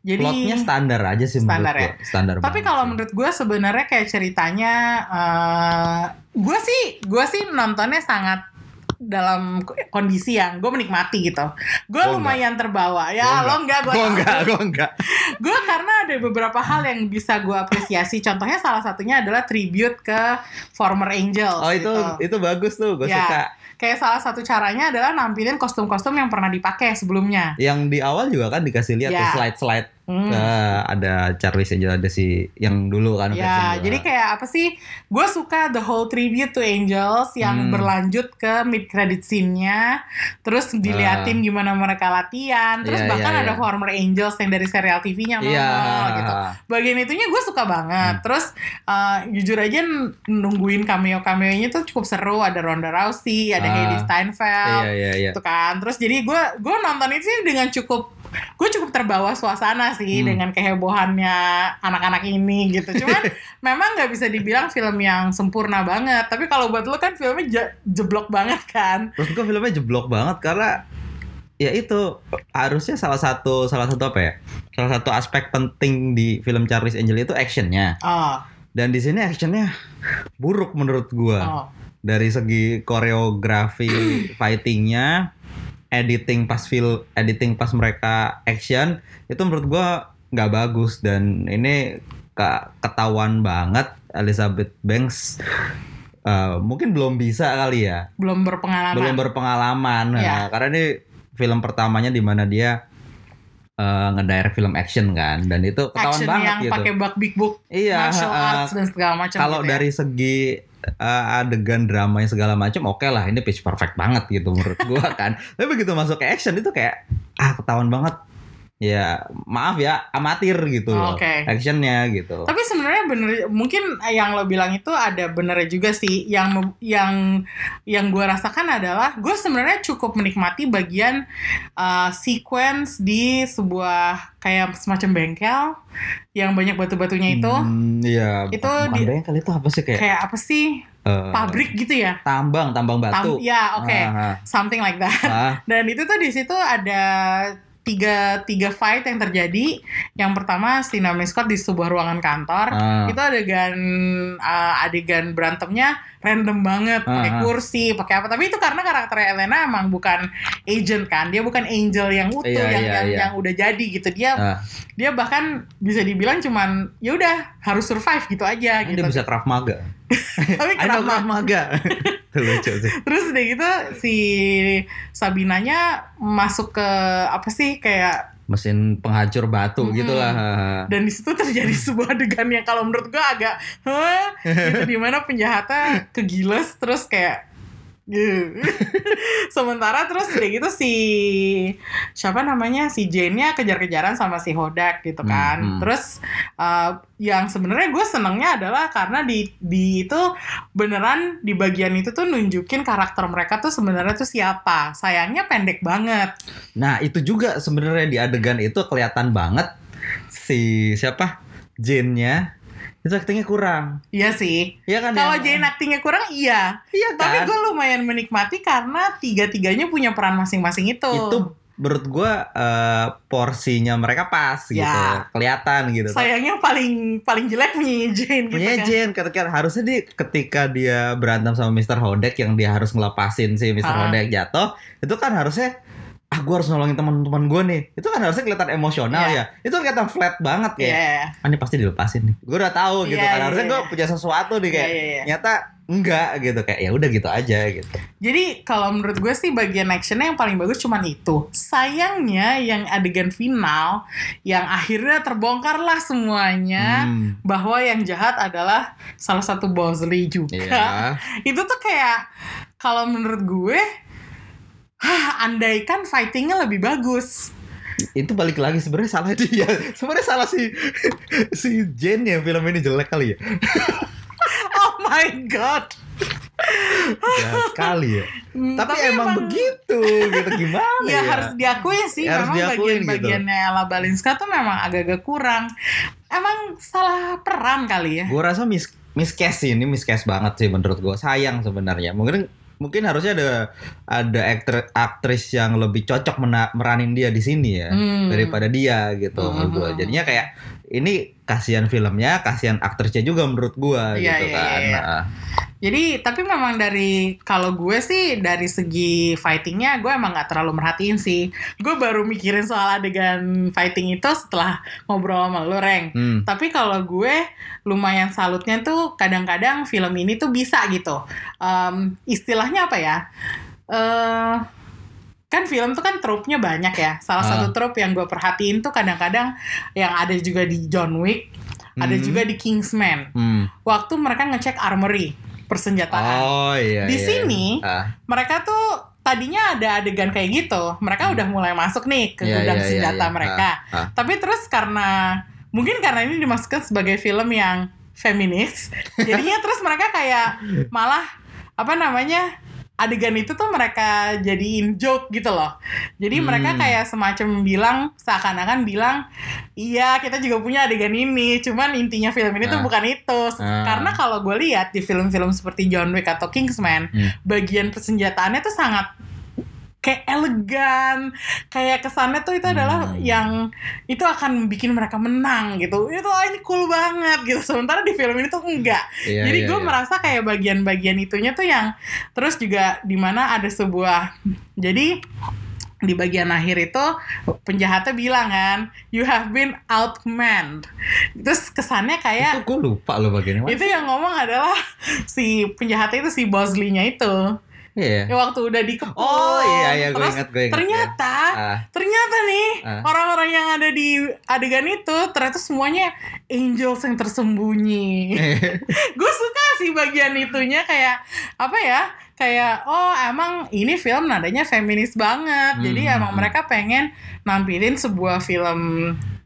Jadi Plotnya standar aja sih Standar menurut gue. Standar tapi kalau sih. menurut gue sebenarnya kayak ceritanya eh gue sih gue sih nontonnya sangat dalam kondisi yang gue menikmati gitu. Gue lumayan terbawa. Ya Gua lo enggak gue Gue enggak, gue enggak. gue karena ada beberapa hal yang bisa gue apresiasi. Contohnya salah satunya adalah tribute ke former Angels. Oh itu gitu. itu bagus tuh, gue Ya. suka. Kayak salah satu caranya adalah nampilin kostum-kostum yang pernah dipakai sebelumnya. Yang di awal juga kan dikasih lihat Ya. tuh slide-slide Hmm. Eh, ada Charles Angel ada si yang dulu kan Ya, jadi kayak apa sih? Gue suka the whole tribute to Angels yang Hmm. berlanjut ke mid credit scene-nya, terus diliatin gimana mereka latihan, terus Ah. Iya, bahkan iya, ada iya. former Angels yang dari serial TV-nya nongol gitu. Bagian itunya gue suka banget. Hmm. Terus uh, jujur aja nungguin cameo-cameonya tuh cukup seru. Ada Ronda Rousey, ada Ah. Hailee Steinfeld, Iya iya iya. gitu kan. Terus jadi gue gue nonton itu sih dengan cukup gue cukup terbawa suasana sih Hmm. dengan kehebohannya anak-anak ini gitu. Cuman memang nggak bisa dibilang film yang sempurna banget. Tapi kalau buat lu kan filmnya je- jeblok banget kan. Terus gue filmnya jeblok banget karena ya itu harusnya salah satu salah satu apa ya? Salah satu aspek penting di film Charles Angel itu actionnya. Oh, Dan di sini actionnya buruk menurut gua. oh. Dari segi koreografi fightingnya, editing pas feel, editing pas mereka action itu menurut gua nggak bagus dan ini ke- ketahuan banget Elizabeth Banks eh, mungkin belum bisa kali ya belum berpengalaman. belum berpengalaman Ya. Nah, karena ini film pertamanya di mana dia eh, ngedirect film action kan dan itu ketahuan Action banget yang gitu pakai bak big book, iya martial eh, arts dan segala macam. kalau gitu ya. dari segi eh, adegan dramanya segala macam oke lah ini pitch perfect banget gitu menurut gua kan. Tapi begitu masuk ke action itu kayak ah ketahuan banget ya maaf ya amatir gitu loh Oke. actionnya gitu Tapi sebenarnya bener mungkin yang lo bilang itu ada benernya juga sih. Yang yang yang gue rasakan adalah gue sebenarnya cukup menikmati bagian uh, sequence di sebuah kayak semacam bengkel yang banyak batu-batunya itu. Hmm, iya Itu di- bengkel itu apa sih kayak Kayak apa sih? eh, Pabrik gitu ya? tambang tambang Tam- batu ya, oke. Ah, Something like that. ah, ah. Dan itu tuh di situ ada tiga tiga fight yang terjadi. Yang pertama si Naomi Scott di sebuah ruangan kantor. Ah. Itu adegan uh, adegan berantemnya random banget, pakai Ah, ah. kursi, pakai apa. Tapi itu karena karakter Elena emang bukan agent kan. Dia bukan angel yang utuh Iya, yang iya, yang, iya. yang udah jadi gitu. Dia Ah. dia bahkan bisa dibilang cuman ya udah harus survive gitu aja Kan gitu. dia bisa Krav Maga Tapi Krav Maga itu lucu sih Terus udah gitu si Sabinanya masuk ke apa sih kayak mesin penghancur batu Mm-mm. gitu lah dan di situ terjadi sebuah adegan yang kalau menurut gua agak hah gitu di mana penjahatnya kegiles terus kayak. Sementara terus udah gitu si siapa namanya si Jane-nya kejar-kejaran sama si Hodak gitu kan. Hmm, hmm. Terus uh, yang sebenarnya gue senengnya adalah karena di di itu beneran di bagian itu tuh nunjukin karakter mereka tuh sebenarnya tuh siapa. Sayangnya pendek banget. Nah itu juga sebenarnya di adegan itu kelihatan banget si siapa Jane-nya itu aktingnya kurang. Iya sih. Iya kan? Kalau ya? Jane actingnya kurang iya. Iya kan? Tapi gue lumayan menikmati karena tiga-tiganya punya peran masing-masing itu. itu menurut gua eh, porsinya mereka pas gitu, Ya. kelihatan gitu. sayangnya paling paling jelek punya Jane gitu Punya kan. Jane ketika harusnya di ketika dia berantem sama Mr. Hodek yang dia harus ngelepasin si Mr. Ah. Hodek jatuh, itu kan harusnya ah gue harus nolongin teman-teman gue nih. Itu kan harusnya kelihatan emosional Iya. ya. Itu kelihatan flat banget Iya. ya. Ah, ini pasti dilepasin nih. Gue udah tahu gitu Iya, kan. Harusnya gue iya. punya sesuatu nih kayak Iya, iya, iya. nyata enggak gitu kayak ya udah gitu aja gitu. Jadi kalau menurut gue sih bagian actionnya yang paling bagus cuman itu. Sayangnya yang adegan final yang akhirnya terbongkarlah semuanya Hmm. bahwa yang jahat adalah salah satu Bosley juga. Iya. Itu tuh kayak kalau menurut gue Hah, andaikan fightingnya lebih bagus. itu balik lagi sebenarnya salah dia sebenarnya salah si si Jane ya film ini jelek kali ya Oh my god. ya sekali ya Hmm, tapi, emang, begitu gitu gimana Ya, ya, harus diakui sih Ya, harus memang diakuin gitu. bagian-bagiannya Ella Balinska tuh memang agak-agak kurang. Emang salah peran kali ya. gue rasa mis miscast sih ini miscast banget sih menurut gue sayang sebenarnya mungkin mungkin harusnya ada ada aktor aktris yang lebih cocok mena- meranin dia di sini ya Hmm. daripada dia gitu menurut gue Hmm. jadinya kayak ini kasihan filmnya kasihan aktrisnya juga menurut gue Iya, gitu iya, kan iya. Nah, Jadi tapi memang dari kalau gue sih dari segi fightingnya gue emang nggak terlalu merhatiin sih. Gue baru mikirin soal adegan fighting itu setelah ngobrol sama lo Reng. hmm. Tapi kalau gue lumayan salutnya tuh kadang-kadang film ini tuh bisa gitu. Em, istilahnya apa ya? Eh kan film tuh kan trope-nya banyak ya. Salah Ah. satu trope yang gue perhatiin tuh kadang-kadang yang ada juga di John Wick, ada Hmm. juga di Kingsman. Hmm. Waktu mereka ngecek armory, persenjataan. Oh iya. Di iya. sini, Ah, Mereka tuh tadinya ada adegan kayak gitu. Mereka udah mulai masuk nih ke Iya, gudang iya, iya, senjata iya. mereka. Ah, ah. Tapi terus karena mungkin karena ini dimasukkan sebagai film yang feminis, jadinya terus mereka kayak malah apa namanya adegan itu tuh mereka jadiin joke gitu loh. Jadi mereka Hmm. kayak semacam bilang seakan-akan bilang iya kita juga punya adegan ini, cuman intinya film ini tuh Ah. bukan itu. Ah. Karena kalau gue lihat di film-film seperti John Wick atau Kingsman, Hmm. bagian persenjataannya tuh sangat kayak elegan, kayak kesannya tuh itu adalah Hmm. yang itu akan bikin mereka menang gitu. Itu ah, ini cool banget gitu. Sementara di film ini tuh enggak. Iya, Jadi iya, gue iya. merasa kayak bagian-bagian itunya tuh yang terus juga di mana ada sebuah jadi di bagian akhir itu penjahatnya bilang kan you have been outmanned terus kesannya kayak itu gue lupa loh bagian itu yang ngomong adalah si penjahatnya itu si Bosley-nya itu Iya. ya waktu udah dikepung Oh iya iya gue ingat gue ingat. ternyata Ah, ternyata nih Ah. orang-orang yang ada di adegan itu ternyata semuanya angels yang tersembunyi gue suka sih bagian itunya kayak apa ya kayak oh emang ini film nadanya feminis banget jadi Hmm, emang hmm. mereka pengen nampilin sebuah film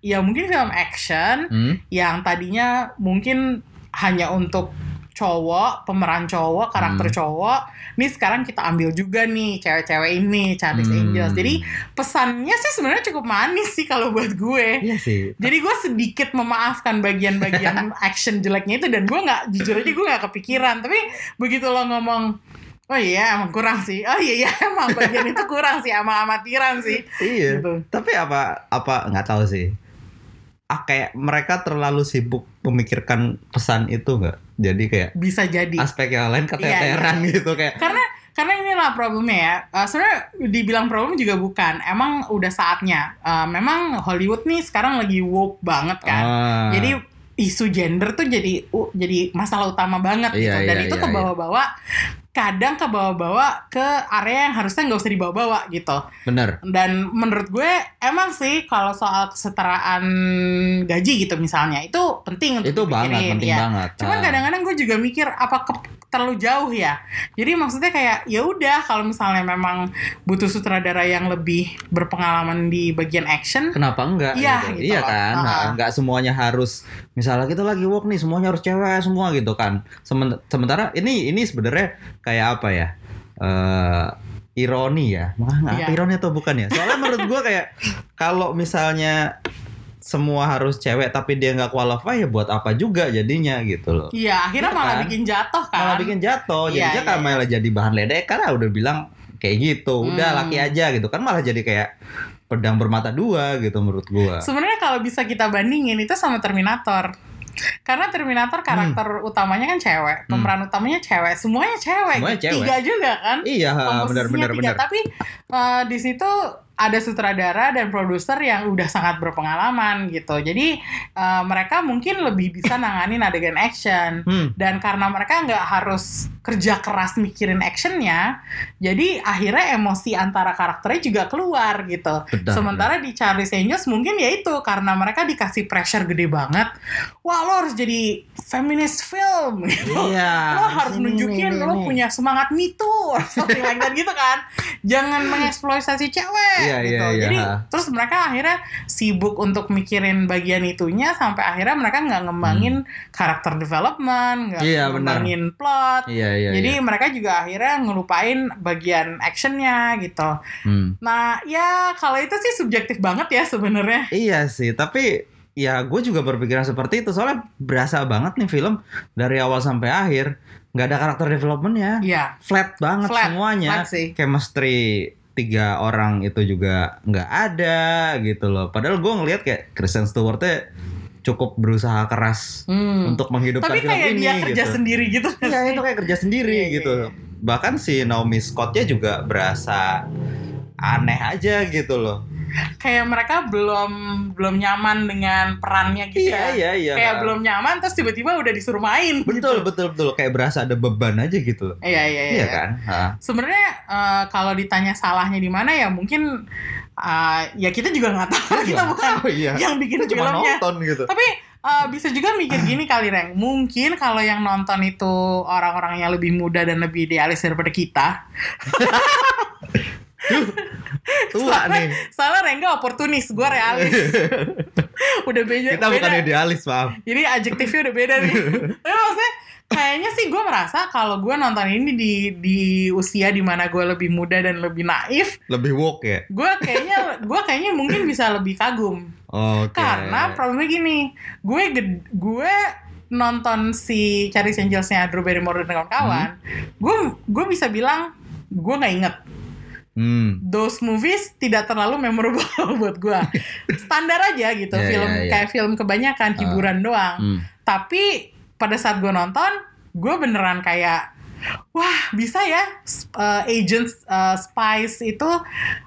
ya mungkin film action Hmm? yang tadinya mungkin hanya untuk cowok pemeran cowok karakter Hmm. cowok nih sekarang kita ambil juga nih cewek-cewek ini Charlie's Hmm. Angels jadi pesannya sih sebenarnya cukup manis sih kalau buat gue Iya sih. jadi gue sedikit memaafkan bagian-bagian action jeleknya itu dan gue nggak jujur aja gue nggak kepikiran tapi begitu lo ngomong oh iya emang kurang sih oh iya iya emang bagian itu kurang sih ama amatiran sih Iya. gitu Tapi apa apa nggak tahu sih. Ah, kayak mereka terlalu sibuk memikirkan pesan itu nggak? Jadi kayak bisa jadi aspek yang lain keteteran Iya, iya. gitu kayak. karena karena inilah problemnya ya Eh, sebenarnya dibilang problem juga bukan emang udah saatnya Eh, memang Hollywood nih sekarang lagi woke banget kan Ah. jadi isu gender tuh jadi uh, jadi masalah utama banget gitu Iya, dan iya, itu iya, ke bawah-bawa kadang ke bawah-bawa ke area yang harusnya nggak usah dibawa-bawa gitu bener. dan menurut gue emang sih kalau soal kesetaraan gaji gitu misalnya itu penting untuk Itu banget dipikirin, penting ya. banget. Cuman Ah. kadang-kadang gue juga mikir apa ke- terlalu jauh ya. Jadi maksudnya kayak ya udah kalau misalnya memang butuh sutradara yang lebih berpengalaman di bagian action, Kenapa enggak? Iya, gitu. gitu iya kan, Ah. Nah, enggak semuanya harus misalnya kita lagi walk nih, semuanya harus cewek semua gitu kan. Semen- Sementara ini ini sebenarnya kayak apa ya? eh ironi ya, Iya. apa ironi atau bukan ya? Soalnya menurut gua kayak kalau misalnya semua harus cewek tapi dia nggak qualify ya buat apa juga jadinya gitu loh. iya akhirnya Iya malah kan? bikin jatuh kan. Malah bikin jatuh, Iya, jadinya iya, kan malah jadi bahan ledekan lah udah bilang kayak gitu. Udah Hmm. laki aja gitu kan malah jadi kayak pedang bermata dua gitu menurut gua. Sebenarnya kalau bisa kita bandingin itu sama Terminator. Karena Terminator karakter utamanya kan cewek, pemeran utamanya cewek, semuanya cewek, Hmm. Semuanya gitu. cewek. tiga juga kan. Iya, benar benar benar. Tapi eh, di situ ada sutradara dan produser yang udah sangat berpengalaman gitu. Jadi eh, mereka mungkin lebih bisa nanganin adegan action. Hmm. Dan karena mereka nggak harus kerja keras mikirin actionnya, jadi akhirnya emosi antara karakternya juga keluar gitu. Benar, Sementara di Charlie's Angels mungkin ya itu karena mereka dikasih pressure gede banget. Wah lo harus jadi feminist film gitu. Iya. Lo harus Ini, nunjukin ini, lo ini. punya semangat Me Too or something like that gitu kan. Jangan mengeksploitasi cewek Iya, gitu. iya, iya. Jadi terus mereka akhirnya sibuk untuk mikirin bagian itunya sampai akhirnya mereka nggak ngembangin karakter development, nggak Hmm. Iya, ngembangin plot. Iya, iya. Jadi iya. mereka juga akhirnya ngelupain bagian actionnya gitu. Hmm. Nah ya kalau itu sih subjektif banget ya sebenarnya. Iya sih, tapi ya gue juga berpikiran seperti itu soalnya berasa banget nih film dari awal sampai akhir nggak ada karakter developmentnya, Iya. flat banget Flat, semuanya. flat sih. Chemistry tiga orang itu juga nggak ada gitu loh. Padahal gue ngelihat kayak Kristen Stewart-nya cukup berusaha keras Hmm. untuk menghidupkan Tapi film kayak ini dia kerja gitu. sendiri gitu. Iya itu kayak kerja sendiri Iya, iya, gitu. iya. Bahkan si Naomi Scott-nya juga berasa aneh aja gitu loh. Kayak mereka belum belum nyaman dengan perannya gitu Iya ya. iya iya. Kayak belum nyaman terus tiba-tiba udah disuruh main Betul gitu. betul betul kayak berasa ada beban aja gitu loh. Iya iya iya. Iya kan? Sebenarnya eh, kalau ditanya salahnya di mana ya mungkin eh, ya kita juga nggak tahu kita Nggak bukan tahu, iya. yang bikin Kita cuma filmnya. nonton gitu. Tapi eh, bisa juga mikir gini kali Reng. Mungkin kalau yang nonton itu orang-orang yang lebih muda dan lebih idealis daripada kita. Tua nih. Soalnya Rengga oportunis, gue realis. udah beda. Kita bukan beda. idealis, maaf. Jadi adjektifnya udah beda nih. Tapi maksudnya kayaknya sih gue merasa kalau gue nonton ini di di usia di mana gue lebih muda dan lebih naif, Lebih woke ya. gue kayaknya gue kayaknya mungkin bisa lebih kagum. Oke. Karena problemnya gini, gue gue nonton si Charlie Angels-nya Drew Barrymore dan kawan-kawan, gue gue bisa bilang gue nggak inget Hmm. those movies tidak terlalu memorable buat gue. Standar aja gitu, Iya, film iya, iya. kayak film kebanyakan hiburan doang. Hmm. Tapi pada saat gue nonton, gue beneran kayak wah bisa ya uh, agent uh, spies itu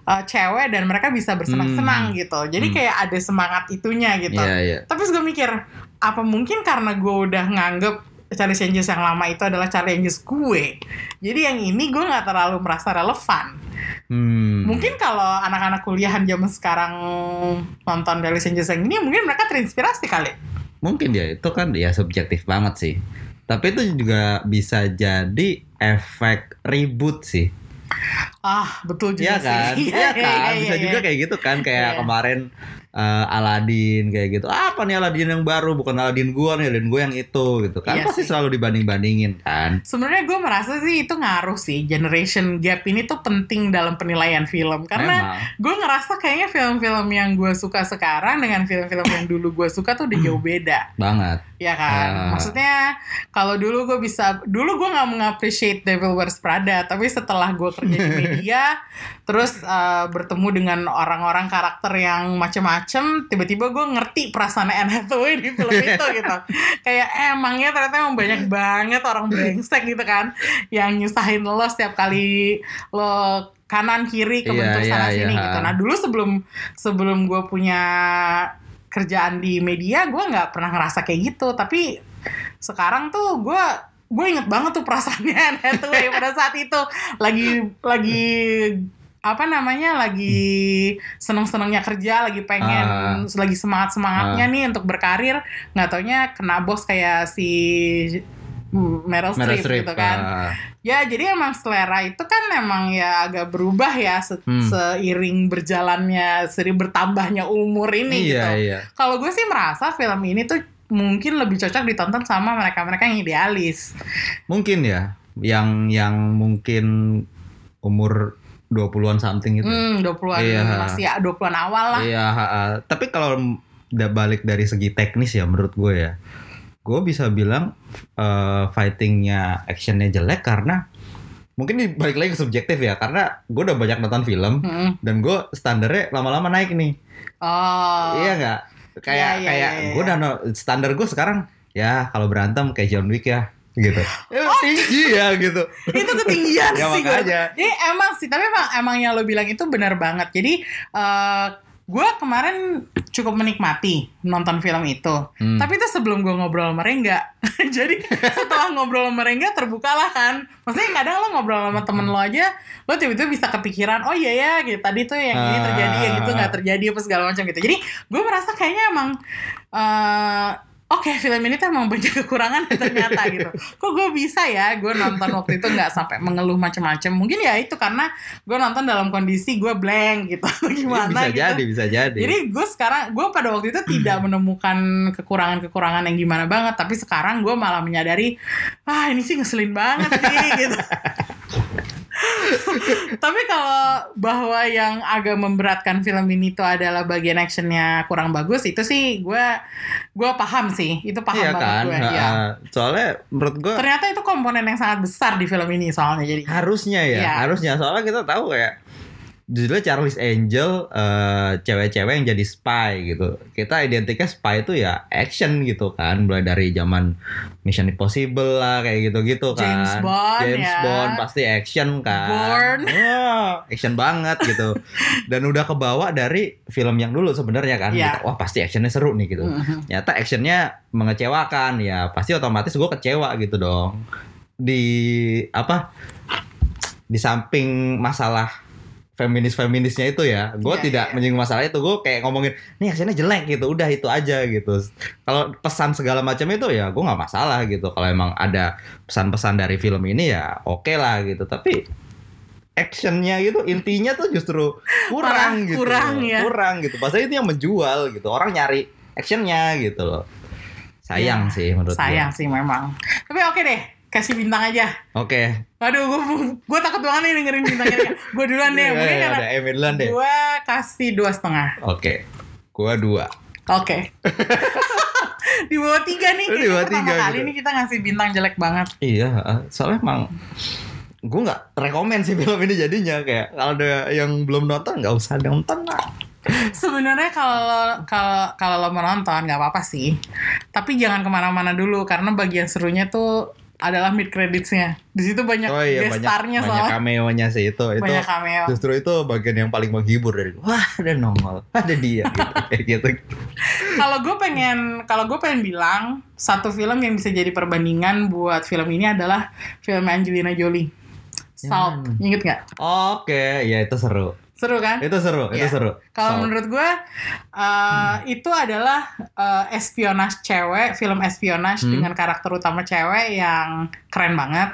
uh, cewek dan mereka bisa bersenang-senang gitu. Jadi Hmm. kayak ada semangat itunya gitu. Iya iya. Tapi gue mikir, apa mungkin karena gue udah nganggep Charlie Angels yang lama itu adalah Charlie Angels gue. Jadi yang ini gue nggak terlalu merasa relevan. Hmm. Mungkin kalau anak-anak kuliahan zaman sekarang nonton Charlie Angels yang ini, mungkin mereka terinspirasi kali. Mungkin ya itu kan ya subjektif banget sih. Tapi itu juga bisa jadi efek reboot sih. Ah, betul Iya juga kan? sih. Iya kan? iya, Bisa iya, juga iya. kayak gitu kan kayak Iya. kemarin eh, Aladdin kayak gitu. Apa nih Aladdin yang baru? Bukan Aladdin gua nih, Aladdin gua yang itu gitu kan. Iya Pasti sih. selalu dibanding-bandingin kan. Sebenarnya gue merasa sih itu ngaruh sih. Generation gap ini tuh penting dalam penilaian film. Karena Memang. gue ngerasa kayaknya film-film yang gue suka sekarang dengan film-film yang dulu gue suka tuh udah jauh beda. banget. Ya kan? Ah. Maksudnya kalau dulu gue bisa, dulu gue nggak mengappreciate Devil Wears Prada, tapi setelah gue kerja di media, terus uh, bertemu dengan orang-orang karakter yang macem-macem, tiba-tiba gue ngerti perasaan Anne Hathaway di film itu gitu. Kayak eh, emangnya ternyata emang banyak banget orang brengsek gitu kan, yang nyusahin lo setiap kali lo kanan kiri ke Iya, bentuk iya, sana sini iya. gitu. Nah dulu sebelum sebelum gue punya kerjaan di media gue nggak pernah ngerasa kayak gitu tapi sekarang tuh gue gue inget banget tuh perasaannya Anne Hathaway pada saat itu lagi lagi apa namanya lagi seneng senengnya kerja lagi pengen Ah. lagi semangat semangatnya nih untuk berkarir nggak taunya kena bos kayak si Meryl Meryl Streep Streep, gitu kan ah. Ya, jadi emang selera itu kan emang ya agak berubah ya se- Hmm. seiring berjalannya, seiring bertambahnya umur ini iya gitu. iya. Kalau gue sih merasa film ini tuh mungkin lebih cocok ditonton sama mereka-mereka yang idealis. Mungkin ya yang yang mungkin umur 20-an something gitu. Hmm, 20-an Iya. masih 20-an awal lah. Iya, ha, ha. tapi kalau udah balik dari segi teknis ya menurut gue ya, gue bisa bilang eh, fightingnya, actionnya jelek karena mungkin ini balik lagi ke subjektif ya, karena gue udah banyak nonton film Hmm. dan gue standarnya lama-lama naik nih, Oh. iya nggak? Kayak Iya, iya, kayak iya, gue iya. udah standar gue sekarang ya kalau berantem kayak John Wick ya, gitu. Ya, tinggi ya gitu. itu ketinggian Ya, sih gue. makanya. Jadi emang sih, tapi emang emang yang lo bilang itu benar banget. Jadi eh gue kemarin cukup menikmati nonton film itu. Hmm. Tapi itu sebelum gue ngobrol sama Rengga. Jadi setelah ngobrol sama Rengga terbukalah kan. Maksudnya kadang lo ngobrol sama temen lo aja, lo tiba-tiba bisa kepikiran, oh iya ya, gitu. tadi tuh yang ini terjadi, yang itu nggak terjadi, apa segala macam gitu. Jadi gue merasa kayaknya emang eh Oke, film ini tuh emang banyak kekurangan ternyata gitu. Kok gue bisa ya, gue nonton waktu itu nggak sampai mengeluh macam-macam. Mungkin ya itu karena gue nonton dalam kondisi gue blank gitu, atau gimana bisa gitu. jadi, bisa jadi. Jadi gue sekarang gue pada waktu itu tidak menemukan kekurangan-kekurangan yang gimana banget, tapi sekarang gue malah menyadari, ah ini sih ngeselin banget sih gitu. tapi kalau bahwa yang agak memberatkan film ini tuh adalah bagian actionnya kurang bagus, itu sih gue gue paham sih, itu paham iya banget kan? gue. Ya. Soalnya menurut gue Ternyata itu komponen yang sangat besar di film ini soalnya jadi. harusnya ya Iya. harusnya soalnya kita tahu kayak judulnya Charlie's Angel eh, cewek-cewek yang jadi spy gitu. Kita identiknya spy itu ya action gitu kan, mulai dari zaman Mission Impossible lah kayak gitu-gitu kan. James Bond, James ya. Bond pasti action kan. Bourne. Wah, action banget gitu. Dan udah kebawa dari film yang dulu sebenarnya kan. Iya. Kita, Wah pasti actionnya seru nih gitu. Mhm. Nyata actionnya mengecewakan ya pasti otomatis gue kecewa gitu dong. Di apa? Di samping masalah feminis-feminisnya itu ya, gue Iya, tidak iya. menyinggung masalah itu, gue kayak ngomongin, nih actionnya jelek gitu, udah itu aja gitu. Kalau pesan segala macam itu ya, gue nggak masalah gitu. Kalau emang ada pesan-pesan dari film ini ya, oke lah gitu. Tapi actionnya gitu, intinya tuh justru kurang gitu, kurang ya. kurang gitu. Padahal itu yang menjual gitu. Orang nyari actionnya gitu loh. Sayang Ya, sih menurut Sayang sih memang. Tapi oke deh, kasih bintang aja. Oke. Aduh, gue gue takut banget nih dengerin bintangnya. gue duluan deh, mungkin Ya, ada Emil duluan deh. gue kasih dua setengah. Oke. Gua dua. Oke. di bawah tiga nih. Di bawah tiga kali gitu. nih kita ngasih bintang jelek banget. Iya, soalnya emang gue nggak rekomen sih film ini jadinya kayak kalau ada yang belum nonton nggak usah nonton lah. Sebenarnya kalau kalau kalau lo mau nonton nggak apa-apa sih. Tapi jangan ke mana-mana dulu karena bagian serunya tuh adalah mid creditsnya. Di situ banyak Oh iya guest banyak starnya banyak soalnya. cameo-nya sih itu itu Banyak cameo. justru itu bagian yang paling menghibur dari wah ada nongol ada dia gitu kayak gitu. Kalau gue pengen kalau gue pengen bilang satu film yang bisa jadi perbandingan buat film ini adalah film Angelina Jolie. Salt, Yang inget nggak? Oke, ya itu seru. Seru kan? Itu seru, itu Iya. seru. Kalau So, menurut gue uh, itu adalah uh, espionage cewek, film espionage Hmm. dengan karakter utama cewek yang keren banget.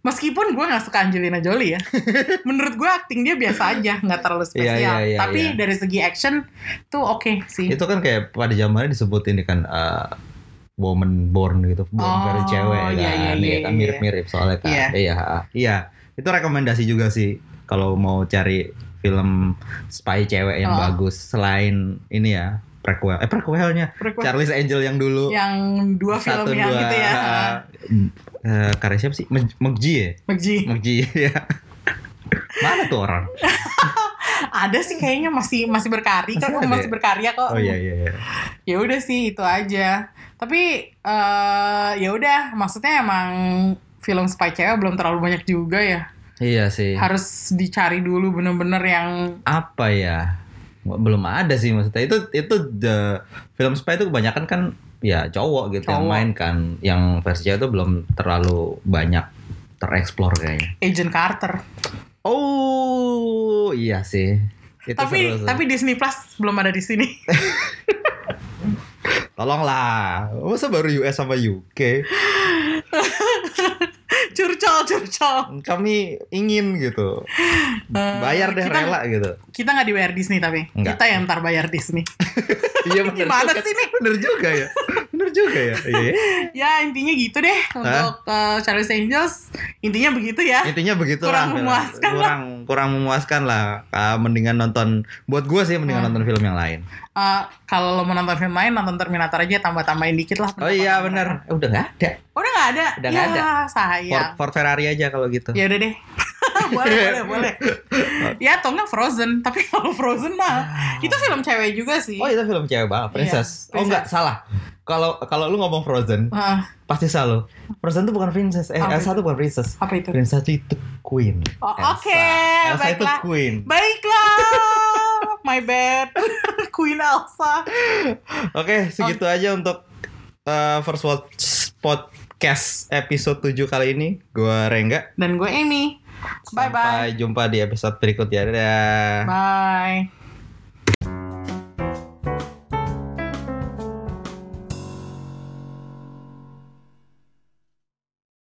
Meskipun gue nggak suka Angelina Jolie ya, menurut gue acting dia biasa aja, nggak terlalu spesial. Iya, iya, iya, Tapi iya. dari segi action tuh oke sih. itu kan kayak pada zamannya disebut ini kan eh, woman born gitu, born Oh, dari cewek kan. iya, iya, iya, kan mirip-mirip soalnya kan. Iya. Iya, iya. Itu rekomendasi juga sih kalau mau cari film spy cewek yang Oh. bagus selain ini ya prequel eh prequelnya Prequel. Charlie's Angel yang dulu yang dua film yang gitu ya. Eh, karya siapa sih? Meg- Megji ya? McG. Megji ya. Mana tuh orang? Ada sih kayaknya masih masih berkarya Masih kok, masih ya? berkarya kok. Oh iya iya iya. ya udah sih itu aja tapi eh ya udah maksudnya emang film spy cewek belum terlalu banyak juga ya Iya sih. harus dicari dulu bener-bener yang apa ya? Belum ada sih maksudnya. Itu itu the film spy itu kebanyakan kan ya cowok gitu yang Cowok. main kan. Yang versi cewek itu belum terlalu banyak tereksplor kayaknya. Agent Carter. Oh iya sih. Itu tapi seru tapi Disney Plus belum ada di sini. Tolonglah. Masa baru US sama UK curcol curcol kami ingin gitu Eh, bayar deh kita- rela gitu kita nggak dibayar Disney tapi Nggak. kita yang ntar bayar Disney iya bener Gimana juga. sih nih? bener juga ya juga ya? Iya ya intinya gitu deh untuk eh, Charlie's Angels. Intinya begitu ya. Intinya begitu Kurang lah. memuaskan lah. kurang kurang memuaskan lah. Ah, mendingan nonton buat gue sih mendingan Hmm. nonton film yang lain. Eh, kalau lo mau nonton film lain nonton Terminator aja tambah-tambahin dikit lah. Oh iya mereka. Eh, udah nggak ada. Udah nggak ada. Udah nggak ya, ada. Ford, sayang Ford Ferrari aja kalau gitu. Ya udah deh boleh boleh boleh. Ya atau enggak Frozen? Tapi kalau Frozen mah itu film cewek juga sih. Oh itu film cewek banget princess. Iya, oh enggak Princess. salah. Kalau kalau lu ngomong Frozen Ah, pasti salah Frozen tuh bukan princess. Eh Apa Elsa tuh bukan princess. Apa itu? Princess itu queen. Oh, Elsa. oke, Elsa itu baiklah. queen. Baiklah. My bad. Queen Elsa. Oke, segitu aja untuk uh, First World Podcast episode 7 kali ini. Gua Rengga. dan gue Amy bye bye Sampai jumpa di episode berikutnya. Dadah. bye